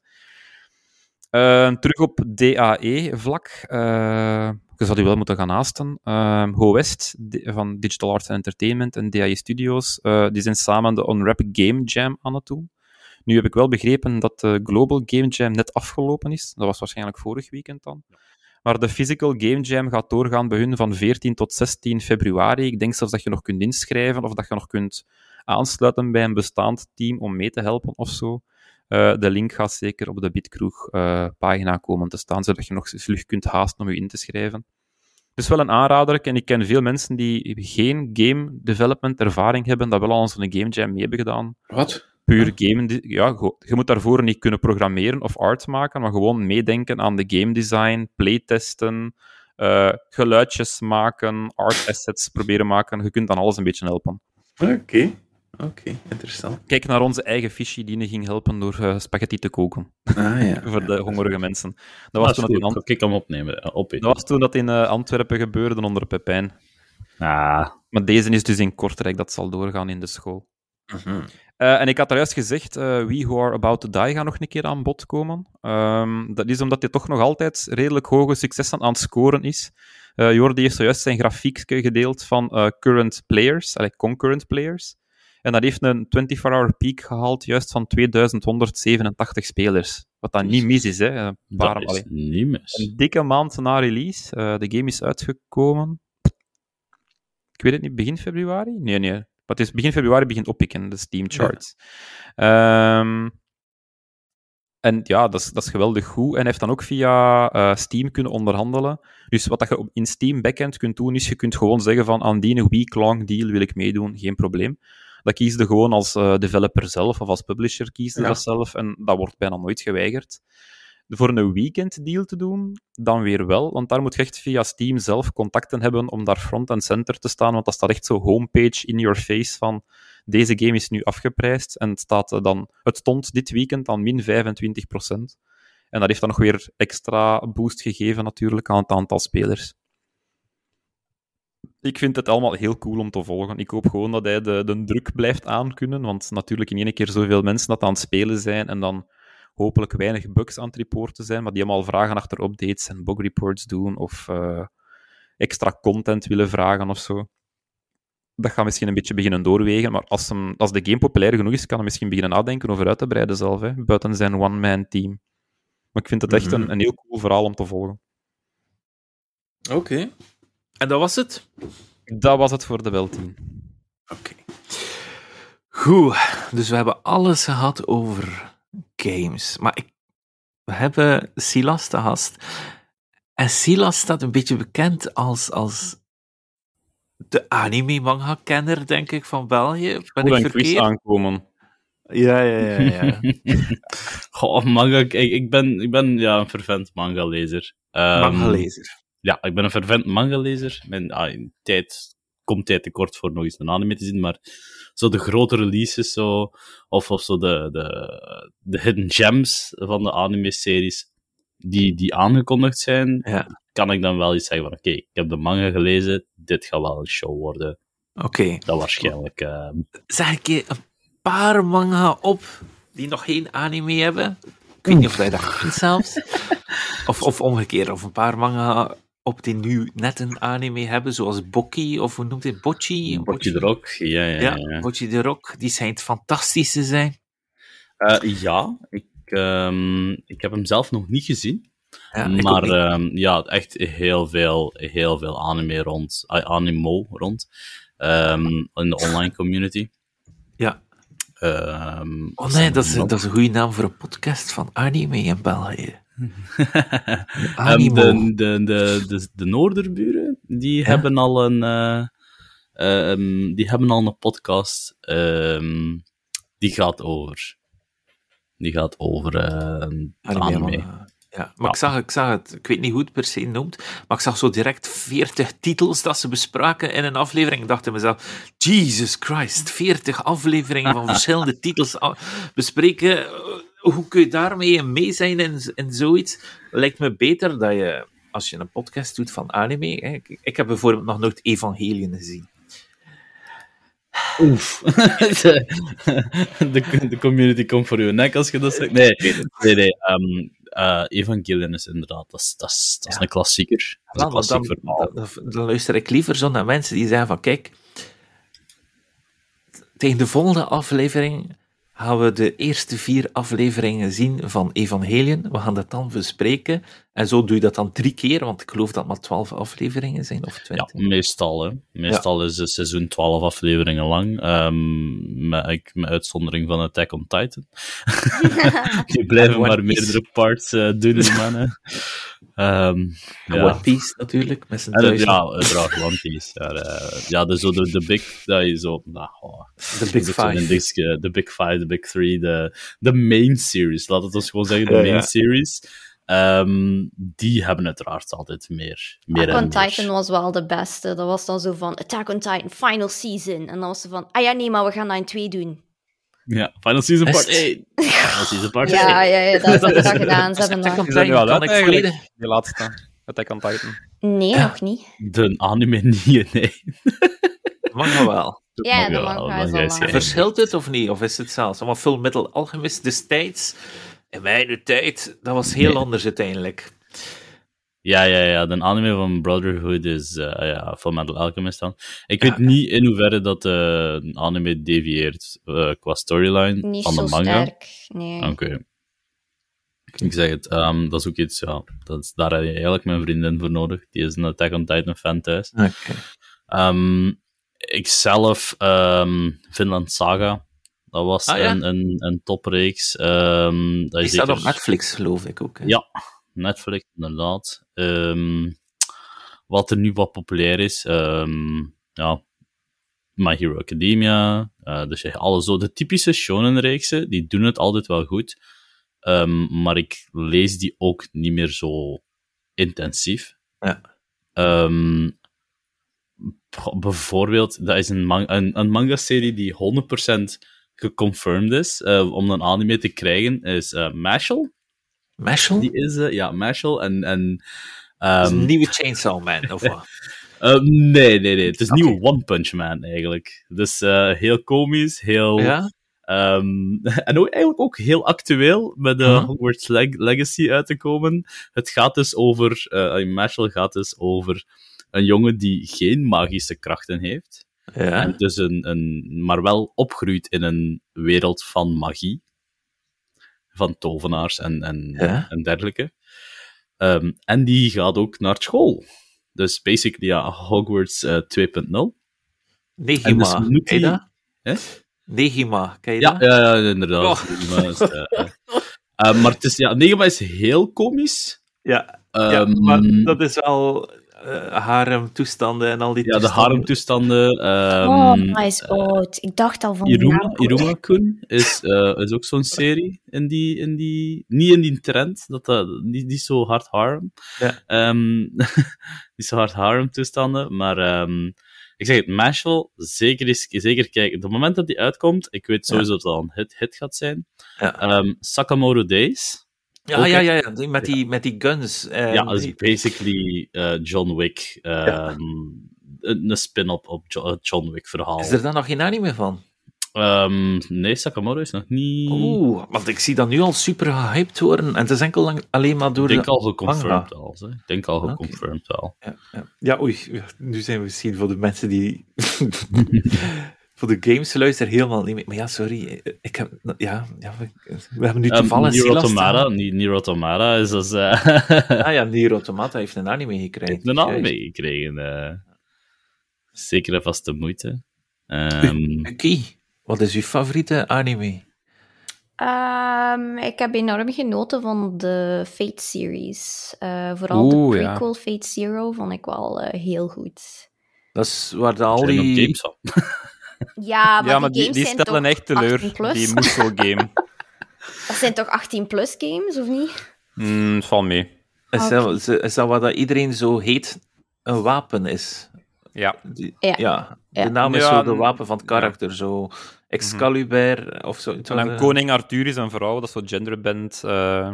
Ehm, terug op DAE-vlak. Uh, je zou die wel moeten gaan haasten. Uh, Ho West van Digital Arts and Entertainment en DAE Studios, eh, die zijn samen de Unwrap Game Jam aan het doen. Nu heb ik wel begrepen dat de Global Game Jam net afgelopen is. Dat was waarschijnlijk vorig weekend dan. Maar de Physical Game Jam gaat doorgaan bij hun van 14 tot 16 februari. Ik denk zelfs dat je nog kunt inschrijven of dat je nog kunt aansluiten bij een bestaand team om mee te helpen of zo. Uh, de link gaat zeker op de Bitkroeg-pagina uh, komen te staan, zodat je nog vlug kunt haasten om je in te schrijven. Het is wel een aanrader en ik ken veel mensen die geen game development ervaring hebben, dat wel al aan zo'n game jam mee hebben gedaan. Wat? Puur game... Ja, je moet daarvoor niet kunnen programmeren of art maken, maar gewoon meedenken aan de game design, playtesten, uh, geluidjes maken, art assets proberen maken. Je kunt dan alles een beetje helpen. Oké. Okay. Oké, okay, interessant. Kijk naar onze eigen fishy die ging helpen door uh, spaghetti te koken. Ah, ja. Voor de hongerige mensen. Dat was, toen dat in ik hem opnemen. Op dat was toen dat in uh, Antwerpen gebeurde onder Pepijn. Ah. Maar deze is dus in Kortrijk, dat zal doorgaan in de school. Mm-hmm. Uh, en ik had er juist gezegd, uh, We Who Are About to Die gaan nog een keer aan bod komen. Um, dat is omdat hij toch nog altijd redelijk hoge successen aan het scoren is. Uh, Jordi heeft zojuist zijn grafiek gedeeld van current players, allee, concurrent players. En dat heeft een 24-hour peak gehaald, juist van 2187 spelers. Wat dan niet mis is, hè. Een paar, dat is allee, niet mis. Een dikke maand na release. Uh, de game is uitgekomen... Ik weet het niet, begin februari? Nee, nee. Maar het is begin februari begint oppikken, de Steam charts. Ja. Um, en ja, dat is, dat is geweldig goed. En heeft dan ook via uh, Steam kunnen onderhandelen. Dus wat dat je in Steam backend kunt doen, is je kunt gewoon zeggen van aan die week-long deal wil ik meedoen, geen probleem. Dat kies je gewoon als uh, developer zelf of als publisher ja. dat zelf en dat wordt bijna nooit geweigerd. Voor een weekend deal te doen, dan weer wel, want daar moet je echt via Steam zelf contacten hebben om daar front en center te staan, want dat staat echt zo homepage in your face van deze game is nu afgeprijsd en het, staat dan, het stond dit weekend aan min 25%. En dat heeft dan nog weer extra boost gegeven natuurlijk aan het aantal spelers ik vind het allemaal heel cool om te volgen. Ik hoop gewoon dat hij de, de druk blijft aankunnen, want natuurlijk in één keer zoveel mensen dat aan het spelen zijn en dan hopelijk weinig bugs aan het reporten zijn, maar die allemaal vragen achter updates en bug reports doen of uh, extra content willen vragen of zo. Dat gaat misschien een beetje beginnen doorwegen, maar als, hem, als de game populair genoeg is, kan hij misschien beginnen nadenken over uit te breiden zelf, hè, buiten zijn one-man team. Maar ik vind het echt mm -hmm. een, een heel cool verhaal om te volgen. Oké. Okay. En dat was het? Dat was het voor de wel 10. Oké. Okay. Goed, dus we hebben alles gehad over games. Maar ik, we hebben Silas te gast. En Silas staat een beetje bekend als, als de anime-manga-kenner, denk ik, van België. Ben Goed ik een quiz aankomen. Ja, ja, ja. ja. Goh, manga, ik, ik, ben, ik ben ja, een fervent manga-lezer. Um, manga-lezer. Ja, ik ben een fervent manga-lezer. Mijn ah, tijd komt tijd tekort voor nog eens een anime te zien, maar zo de grote releases, zo, of, of zo de, de, de hidden gems van de anime-series die, die aangekondigd zijn, ja. kan ik dan wel eens zeggen van oké, okay, ik heb de manga gelezen, dit gaat wel een show worden. Oké. Okay. Dat waarschijnlijk... Uh... Zeg ik je een paar manga op die nog geen anime hebben? Ik weet niet of wij dat kunt zelfs. of, of omgekeerd, of een paar manga op die nu net een anime hebben, zoals Bokki, of hoe noemt hij Bocci? Bocci de Rock, ja, ja. Ja, ja. Bocci de Rock, die schijnt fantastisch te zijn. Uh, ja, ik, um, ik heb hem zelf nog niet gezien. Ja, maar um, ja, echt heel veel, heel veel anime rond, animo rond, um, in de online community. Ja. Oh nee, dat is, dat is een goede naam voor een podcast van anime in België. um, de, de, de, de, de Noorderburen, die hebben al een, uh, um, die hebben al een podcast, um, die gaat over, die gaat over uh. Ja, maar ja. Ik, zag, ik zag het, ik weet niet hoe het per se noemt, maar ik zag zo direct 40 titels dat ze bespraken in een aflevering. Ik dacht in mezelf, Jesus Christ, 40 afleveringen van verschillende titels bespreken hoe kun je daarmee mee zijn in, in zoiets? Lijkt me beter dat je als je een podcast doet van anime, hè, ik, ik heb bijvoorbeeld nog nooit Evangelion gezien. Oef. de, community komt voor uw nek als je dat zegt. Nee, nee, nee. ehm, eh, Evangelion is inderdaad, dat is, dat is, dat is Ja. een klassieker. Dat is een Wel, dan, klassiek verhaal. dan, dan luister ik liever zo naar mensen die zeggen van, kijk, tegen de volgende aflevering gaan we de eerste vier afleveringen zien van Evangelion. We gaan dat dan bespreken. En zo doe je dat dan drie keer, want ik geloof dat maar twaalf afleveringen zijn, of Ja, twintig. meestal. Hè. Meestal is het seizoen 12 afleveringen lang. ehm, met, uitzondering van Attack on Titan. Die blijven maar meerdere parts eh, doen, die mannen. Ehm, En ja. One Piece natuurlijk, met zijn eh, duizend. ja, uiteraard One Piece. Ja, eh, ja de, zo de, de big, dat je zo, nou, oh, de Big is Five. dingetje, de Big Five, de Big Three, de, de main series, laat het ons gewoon zeggen, de main ja. series. Ehm, die hebben uiteraard altijd meer. meer Attack en on meer. Titan was wel de beste. Dat was dan zo van Attack on Titan, final season. En dan was ze van, ah ja, nee, maar we gaan dat in twee doen. Ja, Final Season Is Part het? 1. Final Season Part Ja, 1. ja, ja, dat hebben ze dat gedaan. Ze hebben dat... Is dat nu al uit eigenlijk? Attack on Titan. Nee, nog niet. De anime niet, nee. Mag nog wel. Ja, de Maar manga is al jij lang. schijnt. Verschilt het of niet? Of is het zelfs allemaal Full Metal Alchemist destijds? In mijn tijd, dat was heel Nee. anders uiteindelijk. Ja, ja, ja. De anime van Brotherhood is uh, ja, Full Metal Alchemist dan. Ik Ja. weet niet in hoeverre dat de anime devieert uh, qua storyline Niet van zo de manga. sterk. Nee. Oké. Ik zeg het, ehm, dat is ook iets, ja, dat is, daar heb je eigenlijk mijn vriendin voor nodig. Die is een Attack on Titan fan thuis. Oké. Ehm, ik zelf, ehm, Finland Saga, dat was Ah, ja? een, een, een topreeks. Ehm, dat Die is op Netflix, geloof ik ook. hè? Ja, Netflix, inderdaad. Ehm, wat er nu wat populair is, ehm, ja, My Hero Academia, eh, dus je- alle zo, de typische shonen-reeksen, die doen het altijd wel goed. Ehm, maar ik lees die ook niet meer zo intensief. Ja. Bijvoorbeeld, dat is een, man- een, een manga-serie die 100% geconfirmed is eh, om een anime te krijgen, is eh Mashal. Mashal? Die is, eh, ja, Mashal. En, en Dat is ehm, een nieuwe Chainsaw Man, of wat? eh, nee, nee, nee. Het is nieuwe One Punch Man, eigenlijk. Dus eh, heel komisch, heel... Ja? ehm, en ook, eigenlijk ook heel actueel, met de Mhm. Hogwarts Leg- Legacy uit te komen. Het gaat dus over... eh Mashal gaat dus over een jongen die geen magische krachten heeft. Ja. En dus een, een, maar wel opgroeit in een wereld van magie. Van tovenaars en, en, Ja. en dergelijke. Ehm, en die gaat ook naar school. Dus basically, ja, Hogwarts eh, 2.0. Negima, dus die-? Negima, ken je Ja, dat? ja, ja, inderdaad. Oh. Negima is, eh, eh. Maar het is, ja, Negima is heel komisch. Ja, ja, Ehm, maar dat is wel harem-toestanden en al die ja, de toestanden. haremtoestanden. ehm, oh, hij is oud. Ik dacht al van... Iruma, ja, Iruma-kun is, eh, is ook zo'n serie in die, in die... Niet in die trend, dat dat, niet, niet zo hard harem. Ja. Ehm, niet zo hard harem-toestanden, maar... ehm, ik zeg het, Mashal, zeker, is, zeker kijken. Op het moment dat die uitkomt, ik weet sowieso dat het al een hit, hit gaat zijn. Ja. Ehm, Sakamoto Days. Ja, ja, ja, ja, met, die, met die guns. ja, dat is die- basically eh, John Wick. ehm, Ja. Een, spin-off op John Wick-verhaal. is er dan nog geen anime van? Ehm, nee, Sakamoto is nog niet... Oeh, want ik zie dat nu al super gehyped worden. En het is enkel lang, alleen maar door Ik denk de... al geconfirmed. Hè. Ik denk al geconfirmed wel. Ja, ja. ja, oei. Nu zijn we misschien voor de mensen die... voor de games luisteren helemaal niet meer. Maar ja, sorry. Ik heb... Ja, ja we, hebben nu Um, toevallig... Nier Automata. Ni- Nier Automata is als... eh Ah ja, Nier Automata heeft een anime gekregen. een anime gekregen. eh. zeker en vast de moeite. Ehm, Oké. Wat is uw favoriete anime? Ehm, ik heb enorm genoten van de Fate series. Eh, vooral Oeh, de ja. prequel Fate Zero vond ik wel heel goed. Dat is waar de, al die... games van. Ja, maar, ja, maar die die, games die zijn stellen toch echt teleur, 18 plus? die Musou-game. Dat zijn toch 18-plus games, of niet? Het valt mee. Is, Oké. dat, is dat wat dat iedereen zo heet, een wapen is? Ja. Die- Ja. De naam is Ja, zo de wapen van het karakter, zo Excalibur of zo. En dan koning Arthur is een vrouw, dat is zo genderband uh,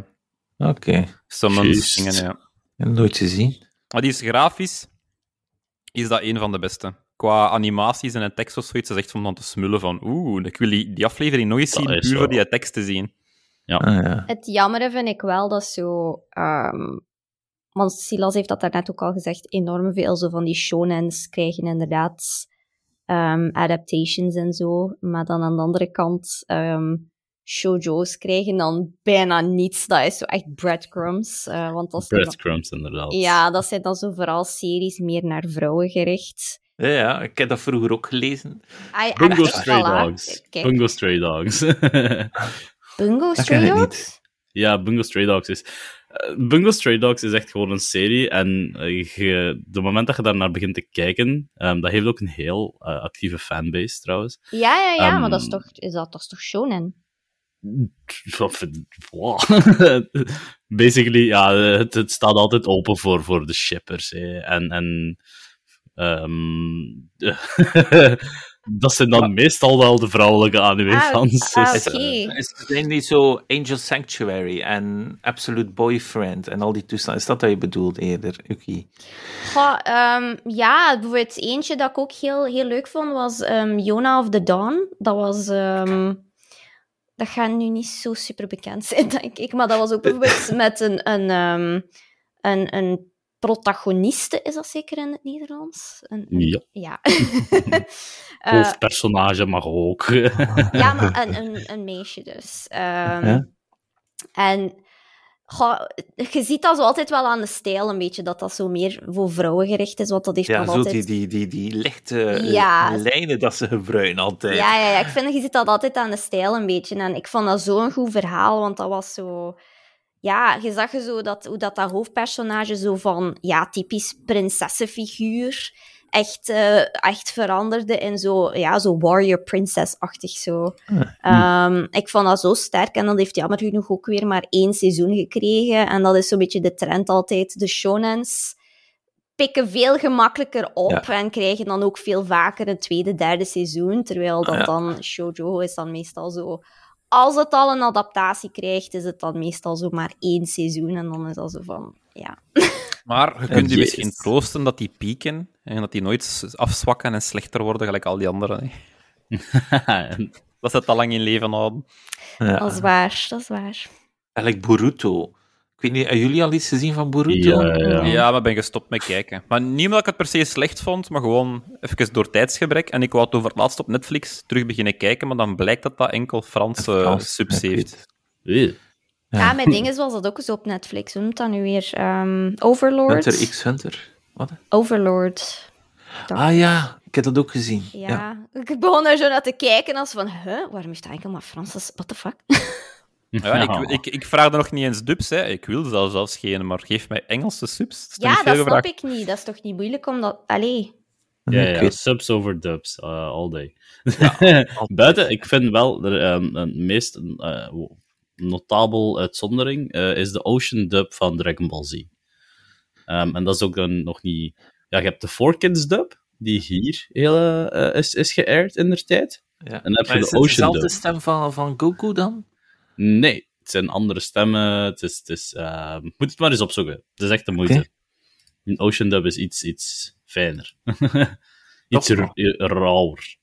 Oké. summons Juist. dingen, ja. Nooit gezien. Maar die is grafisch, is dat een van de beste. Qua animaties en tekst of zoiets, is echt om dan te smullen van oeh, ik wil die, die aflevering nog eens Dat zien, puur zo. voor die tekst te zien. Ah, ja. Het jammere vind ik wel dat zo... ehm, want Silas heeft dat daarnet ook al gezegd, enorm veel zo van die shonens krijgen inderdaad ehm, adaptations en zo. Maar dan aan de andere kant, ehm shoujo's krijgen dan bijna niets. Dat is zo echt breadcrumbs. eh, want dat dan- Breadcrumbs, inderdaad. ja, dat zijn dan zo vooral series meer naar vrouwen gericht. Ja, ja, ik heb dat vroeger ook gelezen. Ah, Bungo Stray voilà. Dogs. Kijk, Bungo Stray Dogs. Bungo Dat Stray. Dogs? ja, Bungo Stray Dogs is... eh, Bungo Stray Dogs is echt gewoon een serie. En eh, je, de moment dat je daar naar begint te kijken, ehm, dat heeft ook een heel eh, actieve fanbase trouwens. Ja, ja, ja, maar dat is Ehm, toch, is dat, dat is toch shonen? Basically, ja, het, het staat altijd open voor, voor de shippers. Hè. En, en ehm, dat zijn dan meestal wel de vrouwelijke anime-fans. Ah, dus, oké. eh, Is zijn die zo Angel Sanctuary en Absolute Boyfriend en al die toestanden? Is dat wat je bedoelt eerder, Uki? Goh, ehm, ja, bijvoorbeeld eentje dat ik ook heel, heel leuk vond was ehm Yona of the Dawn. Dat was... ehm, dat gaat nu niet zo super bekend zijn, denk ik. Maar dat was ook bijvoorbeeld met een, een, ehm, een, een protagoniste, is dat zeker in het Nederlands? Een, een- Ja. Ja. Eh, hoofdpersonage mag ook. ja, maar een, een, een meisje dus. Ehm, Ja. En goh, je ziet dat zo altijd wel aan de stijl een beetje, dat dat zo meer voor vrouwen gericht is, want dat heeft Ja, zo altijd... die, die, die, die lichte Ja. lijnen dat ze gebruiken altijd. Ja, ja, ja, ik vind, je ziet dat altijd aan de stijl een beetje. En ik vond dat zo'n goed verhaal, want dat was zo... Ja, je zag je zo dat, hoe dat, dat hoofdpersonage zo van, ja, typisch prinsessenfiguur echt, eh, echt veranderde in zo, ja, zo warrior princess-achtig zo. Ehm, ik vond dat zo sterk en dat heeft jammer genoeg ook weer maar één seizoen gekregen. En dat is zo'n beetje de trend altijd. De shonens pikken veel gemakkelijker op Ja. en krijgen dan ook veel vaker een tweede, derde seizoen. Terwijl dat Ja. dan shoujo is dan meestal zo... Als het al een adaptatie krijgt, is het dan meestal zo maar één seizoen. En dan is dat zo van... Ja, Maar je kunt je misschien troosten dat die pieken en dat die nooit afzwakken en slechter worden, gelijk al die anderen. hè. Dat ze het al lang in leven houden. Ja. dat is waar. Dat is waar. Eigenlijk Boruto. Ik weet niet, hebben jullie al iets gezien van Boruto? Ja, ja. Ja, maar ik ben gestopt met kijken. Maar niet omdat ik het per se slecht vond, maar gewoon even door tijdsgebrek. En ik wou het over het laatst op Netflix terug beginnen kijken, maar dan blijkt dat dat enkel Franse Frans, subs ik heeft. weet Eh, Ja. Ja, met dingen zoals dat ook eens op Netflix. Hoe noemt dat nu weer? Ehm, Overlord? Hunter x Hunter. Wat? Overlord. Ah ja, ik heb dat ook gezien. Ja. Ja. ik begon er zo naar te kijken als van, huh, waarom is dat enkel maar Frans? What the fuck? Ja, ik, ik, ik vraag er nog niet eens dubs, hè. ik wil zelfs zelfs geen, maar geef mij Engelse subs. Dat is ja, dat snap ik niet. Dat is toch niet moeilijk om dat... Allee. Ja, ja, subs over dubs, uh, all day. Buiten, ik vind wel, er, ehm, een meest eh, notabel uitzondering eh, is de Ocean dub van Dragon Ball Z. Ehm, en dat is ook dan nog niet... Ja, je hebt de 4Kids dub, die hier heel, eh, is, is geaired in de tijd. Ja. En dan heb je de is het Ocean dezelfde dub. stem van, van Goku dan? Nee, het zijn andere stemmen. Het is, het is, eh, moet het maar eens opzoeken. Het is echt de moeite. Oké. Een Ocean Dub is iets, iets fijner. iets ra- rauwer.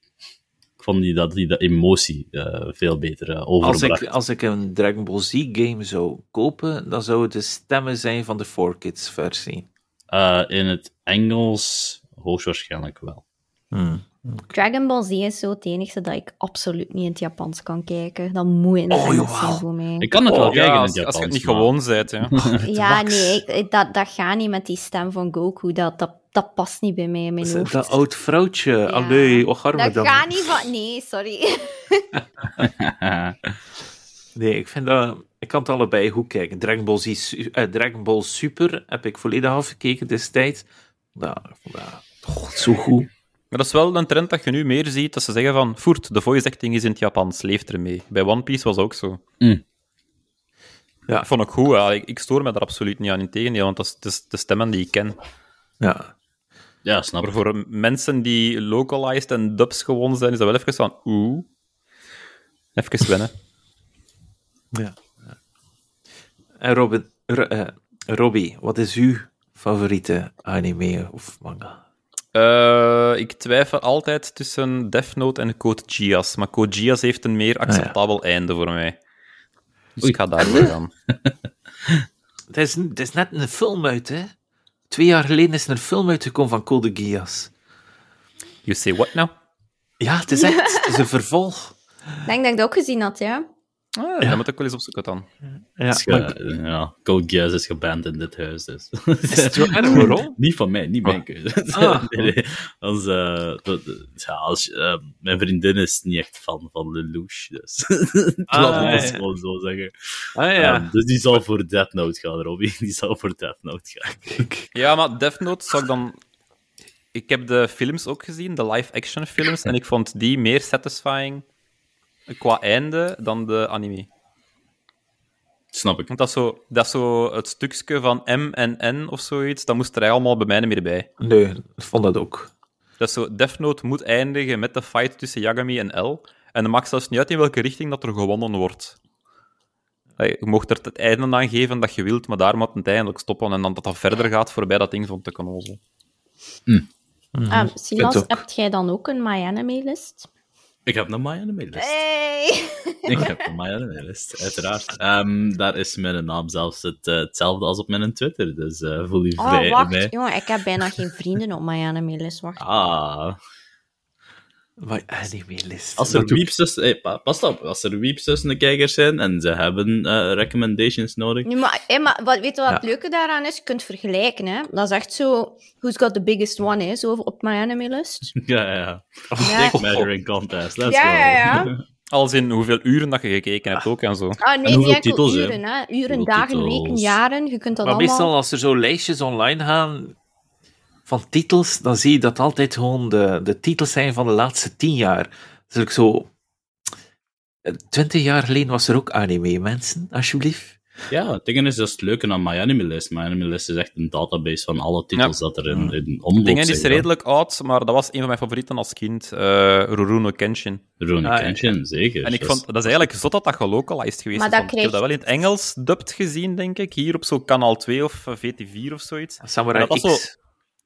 Ik vond die, dat, die de emotie eh, veel beter eh, Als ik, als ik een Dragon Ball Z game zou kopen, dan zou het de stemmen zijn van de 4Kids versie. Eh, in het Engels hoogstwaarschijnlijk wel. Hmm. Dragon Ball Z is zo het enige dat ik absoluut niet in het Japans kan kijken. Dat moet in het Oh, Engels jawel. zijn voor mij. Ik kan het wel Oh, kijken Ja, in als, het als je het Japans. niet maar- gewoon bent, ja. Ja, nee, ik- dat, dat gaat niet met die stem van Goku. Dat, dat, dat past niet bij mij in mijn Dat, hoofd. dat oud vrouwtje. Ja. Allee, och arme dat dan. gaat niet van... Nee, sorry. Nee, ik vind dat... Ik kan het allebei goed kijken. Dragon Ball, Z, eh, Dragon Ball Super heb ik volledig afgekeken destijds. Nou, dat oh, zo goed. Maar dat is wel een trend dat je nu meer ziet, dat ze zeggen van, voert, de voice acting is in het Japans, leeft ermee. Bij One Piece was dat ook zo. Mm. Ja. Ik vond het goed, ja. ik, ik stoor me daar absoluut niet aan, in tegendeel, want dat is, de stemmen die ik ken. Ja. ja, snap Maar ik. voor mensen die localized en dubs gewoon zijn, is dat wel even van, oeh. Even wennen. ja. En Robin, R- eh, Robbie, wat is uw favoriete anime of manga? Eh, ik twijfel altijd tussen Death Note en Code Geass, maar Code Geass heeft een meer acceptabel einde voor mij. Dus ik ga daarvoor gaan. Het is, het is net een film uit, hè? Twee jaar geleden is er een film uitgekomen van Code Geass. You say what now? Ja, het is echt het is een vervolg. Ik denk dat ik dat ook gezien had, ja. Ah, Dat moet ik wel eens opzoeken dan. Ja, Is ge- ja, Code Geass is geband in dit huis, dus. Is het waar? Waarom? Niet van mij, niet mijn keuze. Ah. nee, nee. Als, dat- dat- ja, als, mijn vriendin is niet echt fan van Lelouch, dus Ah, laten we ja, ja. gewoon zo zeggen. Ah ja. Ehm, dus die zal voor Death Note gaan, Robbie. Die zal voor Death Note gaan. Ja, maar Death Note zou ik dan... Ik heb de films ook gezien, de live-action films, en ik vond die meer satisfying qua einde dan de anime. Snap ik. Want dat is zo, dat is zo het stukje van M en N of zoiets, dat moest er allemaal bij mij niet meer bij. Nee, ik vond dat ook. Dat is zo, Death Note moet eindigen met de fight tussen Yagami en L. En het maakt zelfs niet uit in welke richting dat er gewonnen wordt. Hey, je mocht er het einde aan geven dat je wilt, maar daar moet het eindelijk stoppen. En dan dat dat verder gaat voorbij dat ding vond ik een onzel. Ah, Silas, ook. heb jij dan ook een My Anime list? Ik heb een My Anime list. Hey! Ik heb een My Anime list, uiteraard. Ehm, daar is mijn naam zelfs het, eh, hetzelfde als op mijn Twitter, dus eh, voel je vrij Oh, in wacht. Jongen, ik heb bijna geen vrienden op My Anime list. Wacht. Ah, My anime list. Als er tussen, hey, pa- pas op, als er weeps tussen de kijkers zijn en ze hebben eh, recommendations nodig. Nu, maar, maar wat, weet je wat het leuke daaraan is? Je kunt vergelijken, hè. Dat is echt zo... Who's got the biggest one, hè? Zo op My Anime list. Ja, ja, ja. Ja. Dick measuring contest, let's Ja, go. ja, ja. Als in hoeveel uren dat je gekeken hebt ook en zo. Ah, nee, En hoeveel titels, uren, hè. Uren, Hoeveel dagen, titels? weken, jaren. Je kunt dat Maar allemaal... meestal als er zo lijstjes online gaan van titels, dan zie je dat altijd gewoon de, de titels zijn van de laatste tien jaar. Dus ik zo... eh, Twintig jaar geleden was er ook anime, mensen, alsjeblieft. Ja, het ding is, dat is het leuke aan My Anime List. My Anime List is echt een database van alle titels dat er in, in omloop Dingen zijn. is redelijk oud, maar dat was een van mijn favorieten als kind. eh Rurouni Kenshin. Rurouni Ah, ja. Kenshin, zeker. En ik Dat vond, dat is eigenlijk zot dat dat gelocalized geweest Maar is. dat want Ik heb kreeg- dat wel in het Engels dubbed gezien, denk ik. Hier op zo'n kanaal 2 of eh, VT4 of zoiets. Samurai dat X. was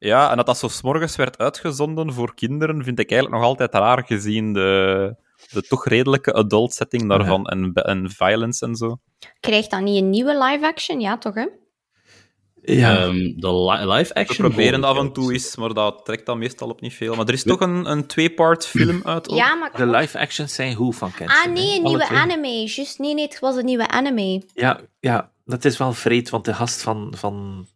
Ja, en dat dat zo s'morgens werd uitgezonden voor kinderen, vind ik eigenlijk nog altijd raar gezien de, de toch redelijke adult setting daarvan en, en violence en zo. Krijgt dan niet een nieuwe live-action? Ja, toch, hè? Ja, Ehm, de li- live We action. proberen dat af en toe eens, maar dat trekt dan meestal op niet veel. Maar er is toch een, een twee-part film uit ook. Ja, maar... de live actions zijn hoe van Kenshin. Ah, nee, een nieuwe twee. anime. Juist, nee, nee, het was een nieuwe anime. Ja, ja, dat is wel vreed, want de gast van, van,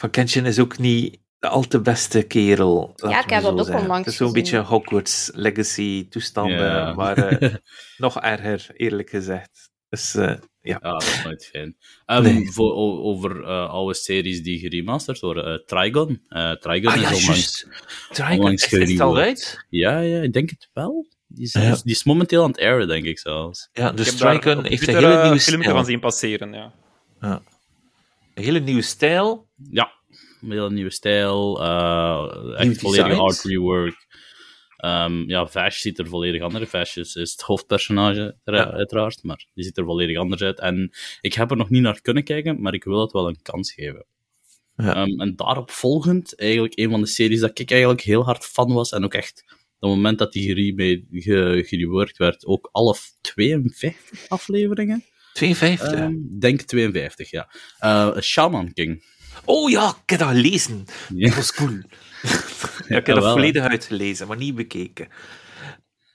van Kenshin is ook niet de al te beste kerel. laten ik heb dat ook zeggen. onlangs Het is zo'n beetje Hogwarts Legacy toestanden, Ja. maar eh, nog erger, eerlijk gezegd. Dus eh, ja. Ja, dat is nooit fijn. Ehm, Nee. voor, o- over eh, oude series die geremasterd worden. eh Trigon. Eh, Trigon Ah is ja, onlangs... juist. Trigon, onlangs is, is het al uit? Ja, ja, ik denk het wel. Die is, Ja. die is momenteel aan het airen, denk ik zelfs. Ja, Ik dus Trigon heeft een hele nieuwe filmpje van zien passeren, ja. Een hele nieuwe stijl. Ja, een hele nieuwe stijl. eh echt designs. art rework. Ehm, ja, Vash ziet er volledig anders uit. Vash is, is het hoofdpersonage, er- Ja. uiteraard, maar die ziet er volledig anders uit. En ik heb er nog niet naar kunnen kijken, maar ik wil het wel een kans geven. Ja. Ehm, en daarop volgend, eigenlijk een van de series dat ik eigenlijk heel hard fan was, en ook echt, op het moment dat die gereworked werd, ook alle 52 afleveringen. 52. Ehm, denk 52, ja. Eh, Shaman King. Oh ja, ik heb dat gelezen. Ja. Dat was cool. ja, ik heb dat volledig uitgelezen, maar niet bekeken.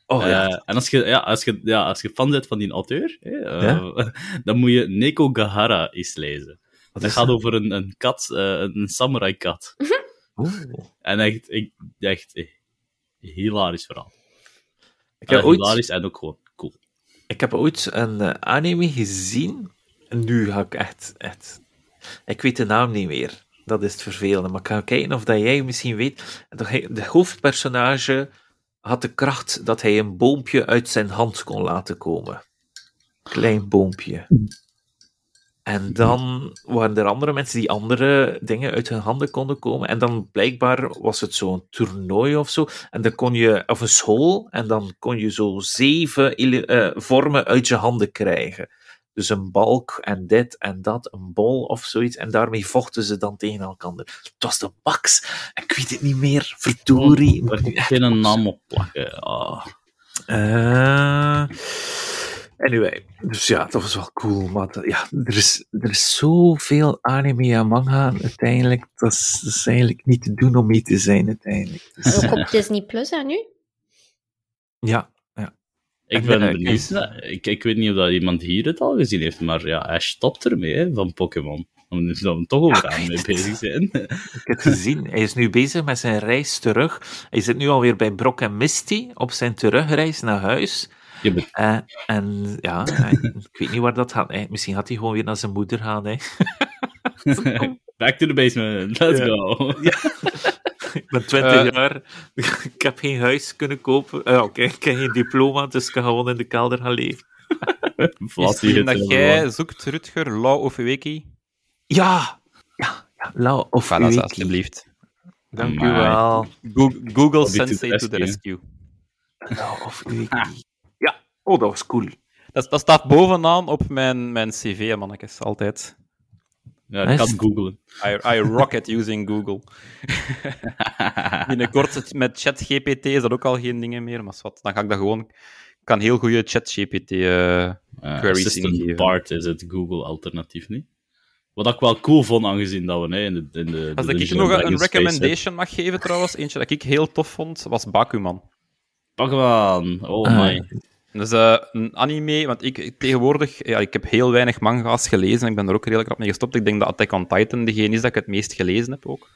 Oh ja. Eh, en als je, ja, als, je, ja, als je fan bent van die auteur, hè, eh, dan moet je Neko Gahara eens lezen. Wat Het is gaat dat? over een, een kat, eh, een samurai-kat. Oeh. En echt, ik, echt hilarisch verhaal. Ik heb, ooit, Hilarisch en ook gewoon cool. Ik heb ooit een eh, anime gezien. En nu ga ik echt, echt... Ik weet de naam niet meer. Dat is het vervelende. Maar ik ga kijken of dat jij misschien weet. De hoofdpersonage had de kracht dat hij een boompje uit zijn hand kon laten komen. Klein boompje. En dan waren er andere mensen die andere dingen uit hun handen konden komen. En dan blijkbaar was het zo'n toernooi of zo. En dan kon je, of een school, en dan kon je zo zeven eh, vormen uit je handen krijgen. Dus een balk en dit en dat, een bol of zoiets. En daarmee vochten ze dan tegen elkaar. Het was de Bax. Ik weet het niet meer. Verdorie. Daar kan ik geen naam op plakken. Ah. Anyway, dus ja, dat was wel cool. Maar dat- ja, er is, er is zoveel anime en manga uiteindelijk. Dat is, dat is eigenlijk niet te doen om mee te zijn uiteindelijk. Dus, Ook op Disney Plus, hè, nu? ja, Ik En, ben eh, benieuwd. Ik, ik weet niet of dat iemand hier het al gezien heeft, maar ja, hij stopt ermee hè, van Pokémon. Omdat we toch over Ja, ik aan mee bezig zijn. ik heb het gezien. Hij is nu bezig met zijn reis terug. Hij zit nu alweer bij Brock en Misty op zijn terugreis naar huis. Je bent- Eh, en ja, ik weet niet waar dat gaat. Misschien gaat hij gewoon weer naar zijn moeder gaan. Hè. Back to the basement, let's Ja. go. Ik ben 20 Eh. jaar. Ik heb geen huis kunnen kopen. Eh, Oké, ik heb geen diploma, dus ik kan gewoon in de kelder gaan leven. Hit dat jij zoekt, Rutger, Lau of Wiki? Ja! Ja, ja Lau of Voilà, Wiki. alsjeblieft. Dank u wel. Go- Google to Sensei to the rescue. rescue. Lau of Wiki. Oh, dat was cool. Dat, dat staat bovenaan op mijn, mijn cv, mannetjes, altijd. Ja, ik kan googlen. I, I rock it using Google. Binnenkort met ChatGPT is dat ook al geen dingen meer, maar wat, dan ga ik dat gewoon... Ik kan heel goede ChatGPT... eh Queries Assistant ingeven. Bart is het Google-alternatief niet. Wat ik wel cool vond, aangezien dat we hè, in de, in de, Als de ik nog een, recommendation mag geven, trouwens, eentje dat ik heel tof vond, was Bakuman. Pokémon, oh Ah, my. Dus eh, een anime, want ik ik tegenwoordig, ja, ik heb heel weinig manga's gelezen. Ik ben er ook redelijk rap mee gestopt. Ik denk dat Attack on Titan degene is dat ik het meest gelezen heb ook.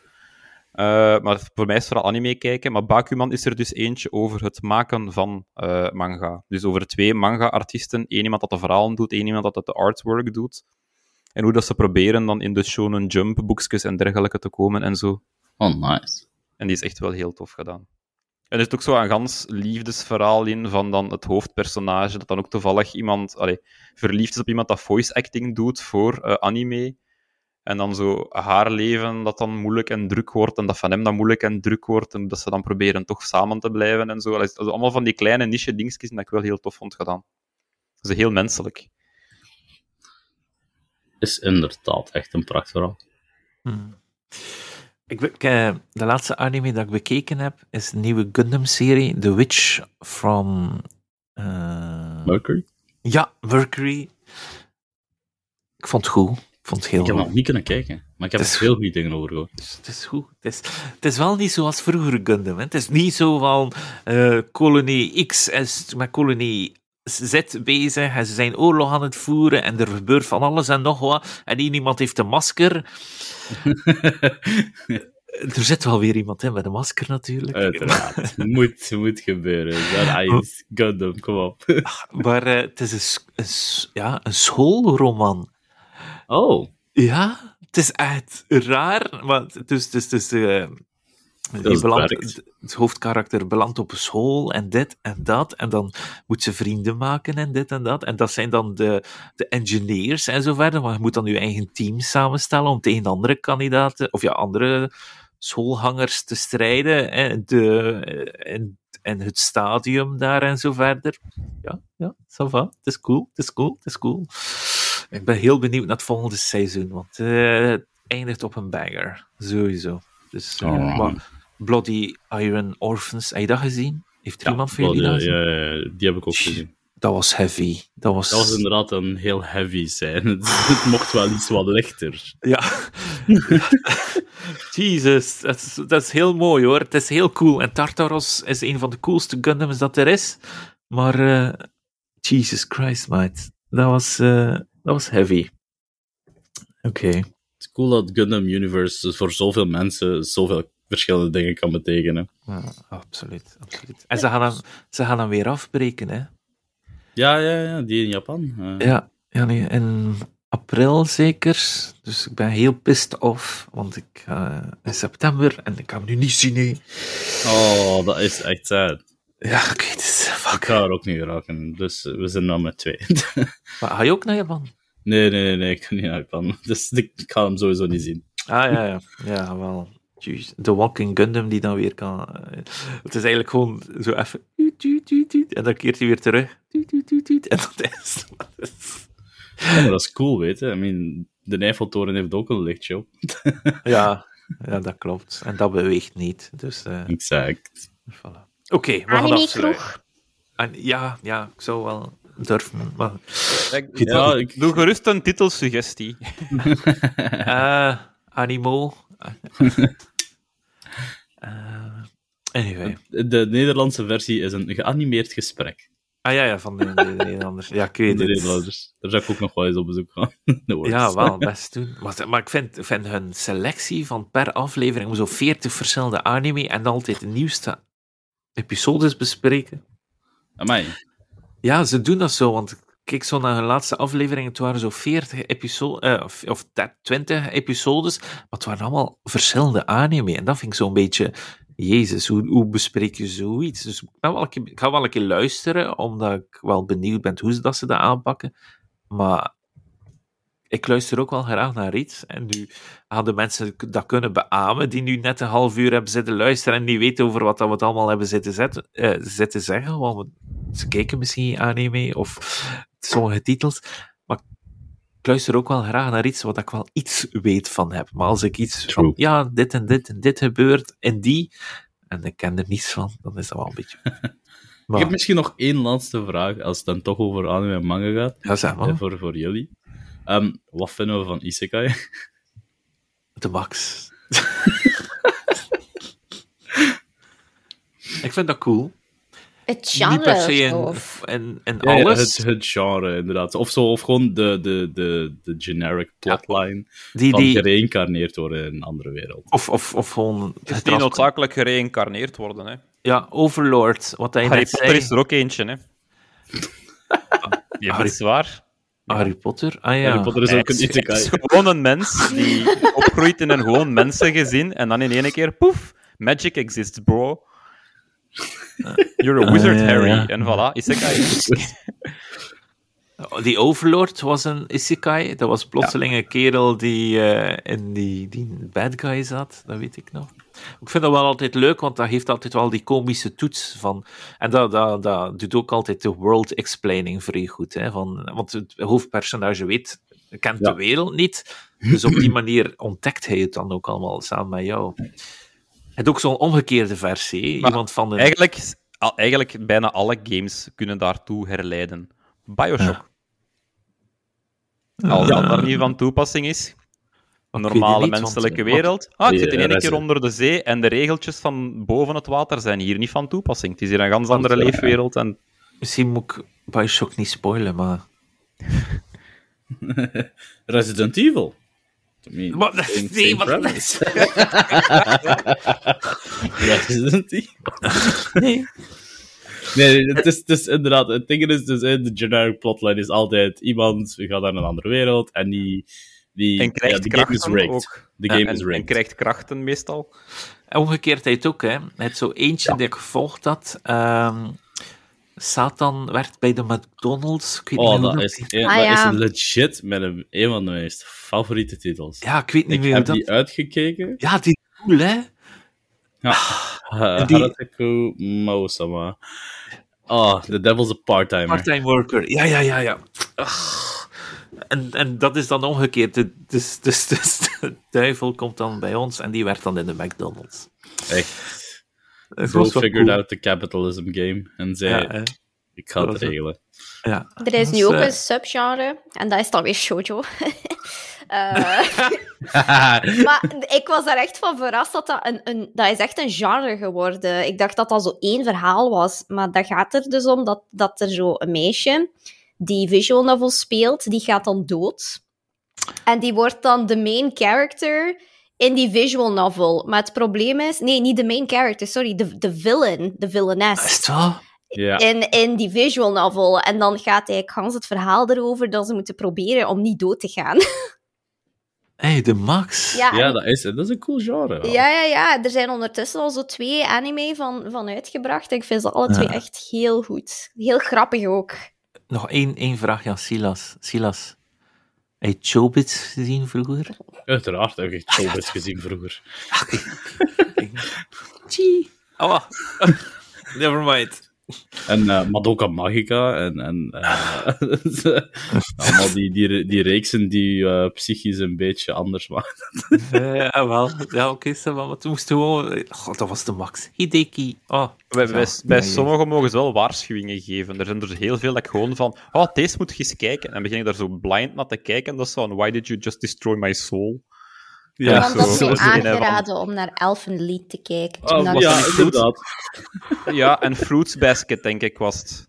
Eh, maar voor mij is het vooral anime kijken. Maar Bakuman is er dus eentje over het maken van eh, manga. Dus over twee manga-artiesten. Eén iemand dat de verhalen doet, één iemand dat de artwork doet. En hoe dat ze proberen dan in de Shonen Jump boekjes en dergelijke te komen en zo. Oh, nice. En die is echt wel heel tof gedaan. En er zit ook zo een gans liefdesverhaal in van dan het hoofdpersonage, dat dan ook toevallig iemand allee, verliefd is op iemand dat voice acting doet voor eh, anime. En dan zo haar leven dat dan moeilijk en druk wordt, en dat van hem dan moeilijk en druk wordt, en dat ze dan proberen toch samen te blijven en zo. Allee, Also allemaal van die kleine niche dingetjes dat ik wel heel tof vond gedaan. Dat is heel menselijk. Is inderdaad echt een prachtverhaal. Hmm. Ik, eh, de laatste anime dat ik bekeken heb, is de nieuwe Gundam-serie, The Witch from... eh, Mercury? ja, Mercury. Ik vond het goed. Ik vond het heel Ik heb nog niet kunnen kijken, maar ik heb er veel goede dingen over gehoord. Dus het is goed. Het is, het is wel niet zoals vroeger Gundam. Hè. Het is niet zo van eh, kolonie X is met kolonie Z bezig en ze zijn oorlog aan het voeren en er gebeurt van alles en nog wat. En één iemand heeft een masker. Er zit wel weer iemand in met een masker natuurlijk. Uiteraard. moet, moet gebeuren. Is Gundam, kom op. Maar eh, het is een, ja, een schoolroman. Oh, Ja, het is echt raar, maar het is, het is, het is, eh, die het belandt- het, het hoofdkarakter belandt op een school en dit en dat, en dan moet ze vrienden maken en dit en dat, en dat zijn dan de, de engineers en zo verder, maar je moet dan je eigen team samenstellen om tegen andere kandidaten, of ja, andere schoolhangers te strijden, en, de, en, en het stadium daar en zo verder. Ja, ja, ça va, het is cool, het is cool, het is cool. Ik ben heel benieuwd naar het volgende seizoen, want eh, het eindigt op een banger. Sowieso. Dus, eh, maar Bloody Iron Orphans, heb je dat gezien? Heeft er ja, iemand van jullie dat ja, gezien? ja, ja, die heb ik ook gezien. Dat was heavy. Dat was... Dat was inderdaad een heel heavy zijn. Het, het mocht wel iets wat lichter. Ja. Jesus, dat is, dat is heel mooi hoor. Het is heel cool. En Tartaros is een van de coolste Gundams dat er is. Maar, eh, Jesus Christ, mate. Dat was, eh, dat was heavy. Oké. Het is cool dat Gundam Universe voor zoveel mensen zoveel verschillende dingen kan betekenen. Ja, absoluut, absoluut. En ze gaan, dan, ze gaan weer afbreken, hè? Ja, ja, ja, die in Japan. Ja, ja nee, in april zeker. Dus ik ben heel pissed off, want ik ga in september en ik ga hem nu niet zien. hè. Oh, dat is echt sad. Ja, ik weet het. Ik Fuck. ga er ook niet raken, dus we zijn dan met twee. Maar ga je ook naar Japan? nee, nee, nee, nee, ik kan niet naar Japan. Dus ik ga hem sowieso niet zien. Ah ja, ja. Ja, wel. Jeez. De Walking Gundam die dan weer kan. eh, Het is eigenlijk gewoon zo even. En dan keert hij weer terug. En dat is. dat is- Ja, maar dat is cool, weet je. I mean, de Eiffeltoren heeft ook een lichtshow. Ja, ja, dat klopt. En dat beweegt niet. Dus, eh, Exact. voilà. Oké, we gaan afsluiten. En, ja, ja, ik zou wel durven. Maar, Ik, Ja, ik- Doe gerust een titelsuggestie. eh Animo. Eh, anyway. De Nederlandse versie is een geanimeerd gesprek. Ah ja, ja van de, de, de Nederlanders. Ja, ik weet De het. Nederlanders. Daar zou ik ook nog wel eens op bezoek gaan. Ja, wel, best doen. Maar, maar ik vind, vind hun selectie van per aflevering zo 40 verschillende anime en altijd de nieuwste episodes bespreken. Amai. Ja, ze doen dat zo, want ik keek zo naar hun laatste aflevering, het waren zo 40 episodes, of, of 20 episodes, maar het waren allemaal verschillende anime. En dat vind ik zo'n beetje, jezus, hoe, hoe bespreek je zoiets? Dus ik, ben wel een keer, ga wel een keer luisteren, omdat ik wel benieuwd ben hoe ze dat, ze dat aanpakken. Maar ik luister ook wel graag naar iets. En nu hadden mensen dat kunnen beamen, die nu net een half uur hebben zitten luisteren en niet weten over wat dat we het allemaal hebben zitten, zetten, eh, zitten zeggen. Want ze kijken misschien anime of sommige titels. Maar ik luister ook wel graag naar iets wat ik wel iets weet van heb. Maar als ik iets True. van, ja, dit en dit en dit gebeurt en die, en ik ken er niets van, dan is dat wel een beetje... Ik heb misschien nog één laatste vraag, als het dan toch over anime en manga gaat, ja, zeg eh, maar, voor, voor jullie. Ehm, wat vinden we van Isekai? de max. ik vind dat cool. Het Niet per genre se in, of... in, in Ja, ja, alles. het, het genre, inderdaad. Of zo, of gewoon de, de, de, de generic plotline die, van die, gereïncarneerd worden in een andere wereld. of, of, of gewoon... Het is het niet trans- noodzakelijk gereïncarneerd worden. Hè. Ja, Overlord, wat hij Harry Potter zei. is er ook eentje. Hè. Ja, dat is waar. Harry Potter? Ah ja. Harry Potter is ook een Het is gewoon een mens die opgroeit in een gewoon mensengezin en dan in één keer, poef, magic exists, bro. You're a wizard, Ah, ja, Harry. En voilà, isekai. Die Overlord was een isekai. Dat was plotseling een kerel die eh, in die, die bad guy zat. Dat weet ik nog. Ik vind dat wel altijd leuk, want dat heeft altijd wel die komische toets van... En dat, dat, dat doet ook altijd de world explaining vrij goed. Hè, van, want het hoofdpersonage weet, kent Ja. de wereld niet. Dus op die manier ontdekt hij het dan ook allemaal samen met jou. Het ook zo'n omgekeerde versie. Maar Iemand van de... Eigenlijk, eigenlijk bijna alle games kunnen daartoe herleiden. Bioshock. Als dat daar niet van toepassing is. Een het normale menselijke wereld. Ah, ik zit in Ja, één keer onder de zee en de regeltjes van boven het water zijn hier niet van toepassing. Het is hier een ganz andere ja. leefwereld. En Misschien moet ik Bioshock niet spoilen, maar... Resident Evil. I mean, same- nee, same wat premise. Resident Evil. Nee. Nee, het is, het is inderdaad, het ding is, dus, eh, de generic plotline is altijd iemand gaat naar een andere wereld en die, die En krijgt ja, de game is krachten rigged. ook. De Ja, game en, is en rigged. krijgt krachten meestal. En Omgekeerdheid ook, hè. Het zo eentje die ik gevolgd had. ehm, Satan werd bij de McDonald's. Ik weet Oh, niet dat is, die- een, Ah, dat ja. is legit met een, een van de meest favoriete titels. Ja, ik weet niet ik meer heb dat... die uitgekeken. Ja, die cool, hè. Uh, die- Haruteku Maosama. Oh, The Devil's a Part-Timer. Part-time worker. Ja, ja, ja, ja. Ach. En, en dat is dan omgekeerd. De- Dus, dus, dus de duivel komt dan bij ons en die werd dan in de McDonald's. Echt. Bro figured cool. out the capitalism game en zei, Ja, ik ga het regelen. ja. Er is nu ook eh, een subgenre, en dat is dan weer shoujo. Eh, maar ik was daar echt van verrast dat dat een, een... Dat is echt een genre geworden. Ik dacht dat dat zo één verhaal was. Maar dat gaat er dus om dat, dat er zo een meisje die visual novel speelt, die gaat dan dood. En die wordt dan de main character in die visual novel. Maar het probleem is... Nee, niet de main character, sorry. De, de villain, de villainess Is het wel? ja. in, in die visual novel. En dan gaat eigenlijk gans het verhaal erover dat ze moeten proberen om niet dood te gaan. Hé, hey, de Max. ja, dat is, dat is een cool genre. wel. ja, ja, ja. Er zijn ondertussen al zo twee anime van, van uitgebracht. Ik vind ze alle twee Ja. echt heel goed. Heel grappig ook. Nog één, één vraag aan Silas. Silas, heb je Chobits gezien vroeger? Uiteraard heb ik showbiz gezien vroeger. Chie. Oh, never mind. En uh, Madoka Magica en, en uh, allemaal die, die, die reeksen die uh, psychisch een beetje anders maken. ja, wel. Ja, oké, okay, maar het moest gewoon... God, dat was de max. Hideki. Oh, bij bij, bij sommigen mogen ze wel waarschuwingen geven. Er zijn er heel veel dat ik gewoon van... Oh, deze moet je eens kijken. En dan begin ik daar zo blind naar te kijken. En dat is zo Why did you just destroy my soul? Ja, want dat is mij aangeraden om naar Elfenlied te kijken. Oh, ja, inderdaad. Ja, en Fruits Basket, denk ik, was het.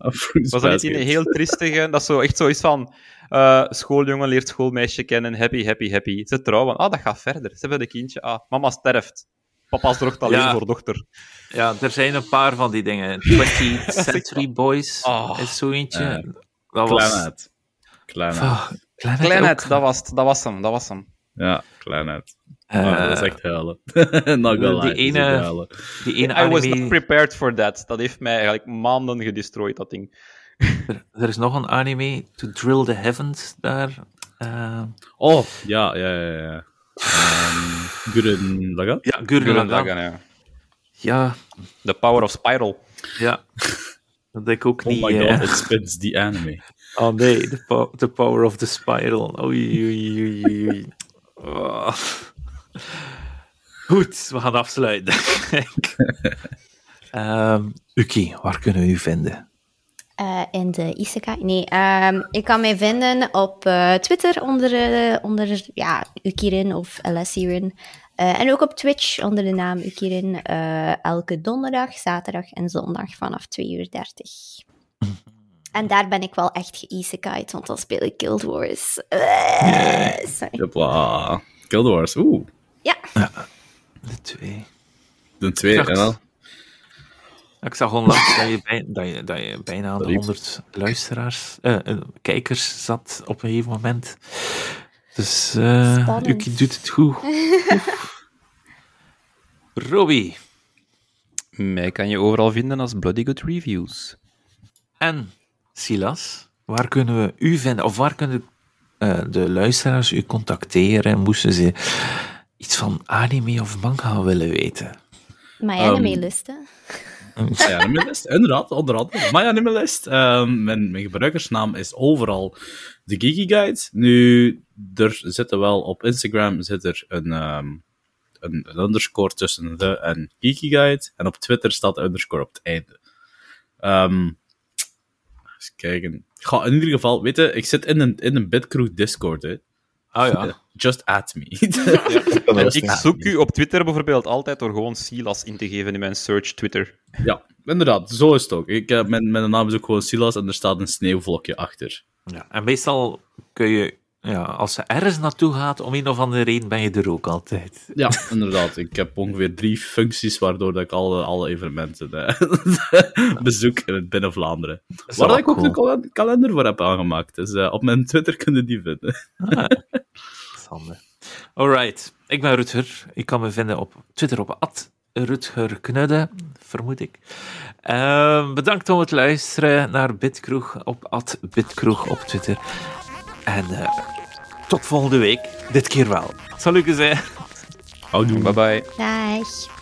was dat niet een heel triestige? Dat is zo, echt zoiets van... Uh, schooljongen leert schoolmeisje kennen, happy, happy, happy. Ze trouwen. Ah, dat gaat verder. Ze hebben een kindje. Ah, mama sterft. Papa zorgt alleen ja. voor dochter. Ja, er zijn een paar van die dingen. 20th Century Boys oh. is zo eentje. Uh, dat was... Kleinheid. Oh, Kleinheid, dat was, dat was hem, dat was hem. Ja, Kleinheid. Uh, oh, dat is echt huilen. Not gonna die ene, die ene I was not prepared for that. Dat heeft mij eigenlijk maanden gedestroyed, dat ding. er, er, is nog een anime, To Drill the Heavens, daar. Uh... Oh, ja, ja, ja. ja. Um, Gurren Lagann? Ja, Gurren Lagann, ja. Ja. The Power of Spiral. Ja. Dat denk ik ook oh niet. Oh my god, uh... it spins the anime. Oh nee, the, po the Power of the Spiral. Oei, oei, oei, oei. Oh. Goed, we gaan afsluiten. um, Uki, waar kunnen we u vinden? Uh, in de Isekai? Nee, um, ik kan mij vinden op uh, Twitter onder, uh, onder ja, Ukirin of Alessirin. en ook op Twitch onder de naam Ukirin. elke donderdag, zaterdag en zondag vanaf 2 uur 30. En daar ben ik wel echt geïsekai'd, want dan speel ik Guild Wars. Sorry. Guild Wars, oeh. Ja. ja. De twee. De twee, en dan? Ik zag onlangs dat je, bij, dat je, dat je bijna aan de 100 luisteraars, uh, kijkers zat op een gegeven moment. Dus uh, Uki doet het goed. Robbie. Mij kan je overal vinden als Bloody Good Reviews. En Silas, waar kunnen we u vinden? Of waar kunnen uh, de luisteraars u contacteren? Moesten ze iets van anime of manga willen weten? My anime list, hè? My anime list, inderdaad, onder andere. My anime list. Um, mijn, mijn gebruikersnaam is overal de Geeky Guide. Nu, er zit wel op Instagram zit er een, um, een, een, underscore tussen de en Geeky Guide. En op Twitter staat de underscore op het einde. Um, eens kijken. Ga, in ieder geval, weet je, ik zit in een, in een Bitcrew Discord, hè. Oh ja. Just add me. ja, ik zoek u op Twitter bijvoorbeeld altijd door gewoon Silas in te geven in mijn search Twitter. Ja, inderdaad, zo is het ook. Ik, uh, mijn, mijn naam is ook gewoon Silas en er staat een sneeuwvlokje achter. Ja, en meestal kun je ja, als ze ergens naartoe gaat, om een of andere reden ben je er ook altijd. Ja, inderdaad. Ik heb ongeveer drie functies waardoor dat ik alle, alle evenementen eh, bezoek binnen Vlaanderen. Waar ik ook een kalender voor heb aangemaakt. Dus uh, op mijn Twitter kunnen die vinden. ah, Alright, ik ben Rutger. Ik kan me vinden op Twitter op at Rutger Knudde, vermoed ik. Uh, bedankt om het luisteren naar Bitkroeg op at Bitkroeg op Twitter. En uh, tot volgende week. Dit keer wel. Salut gezegd. Houdoe. Bye bye. Dag.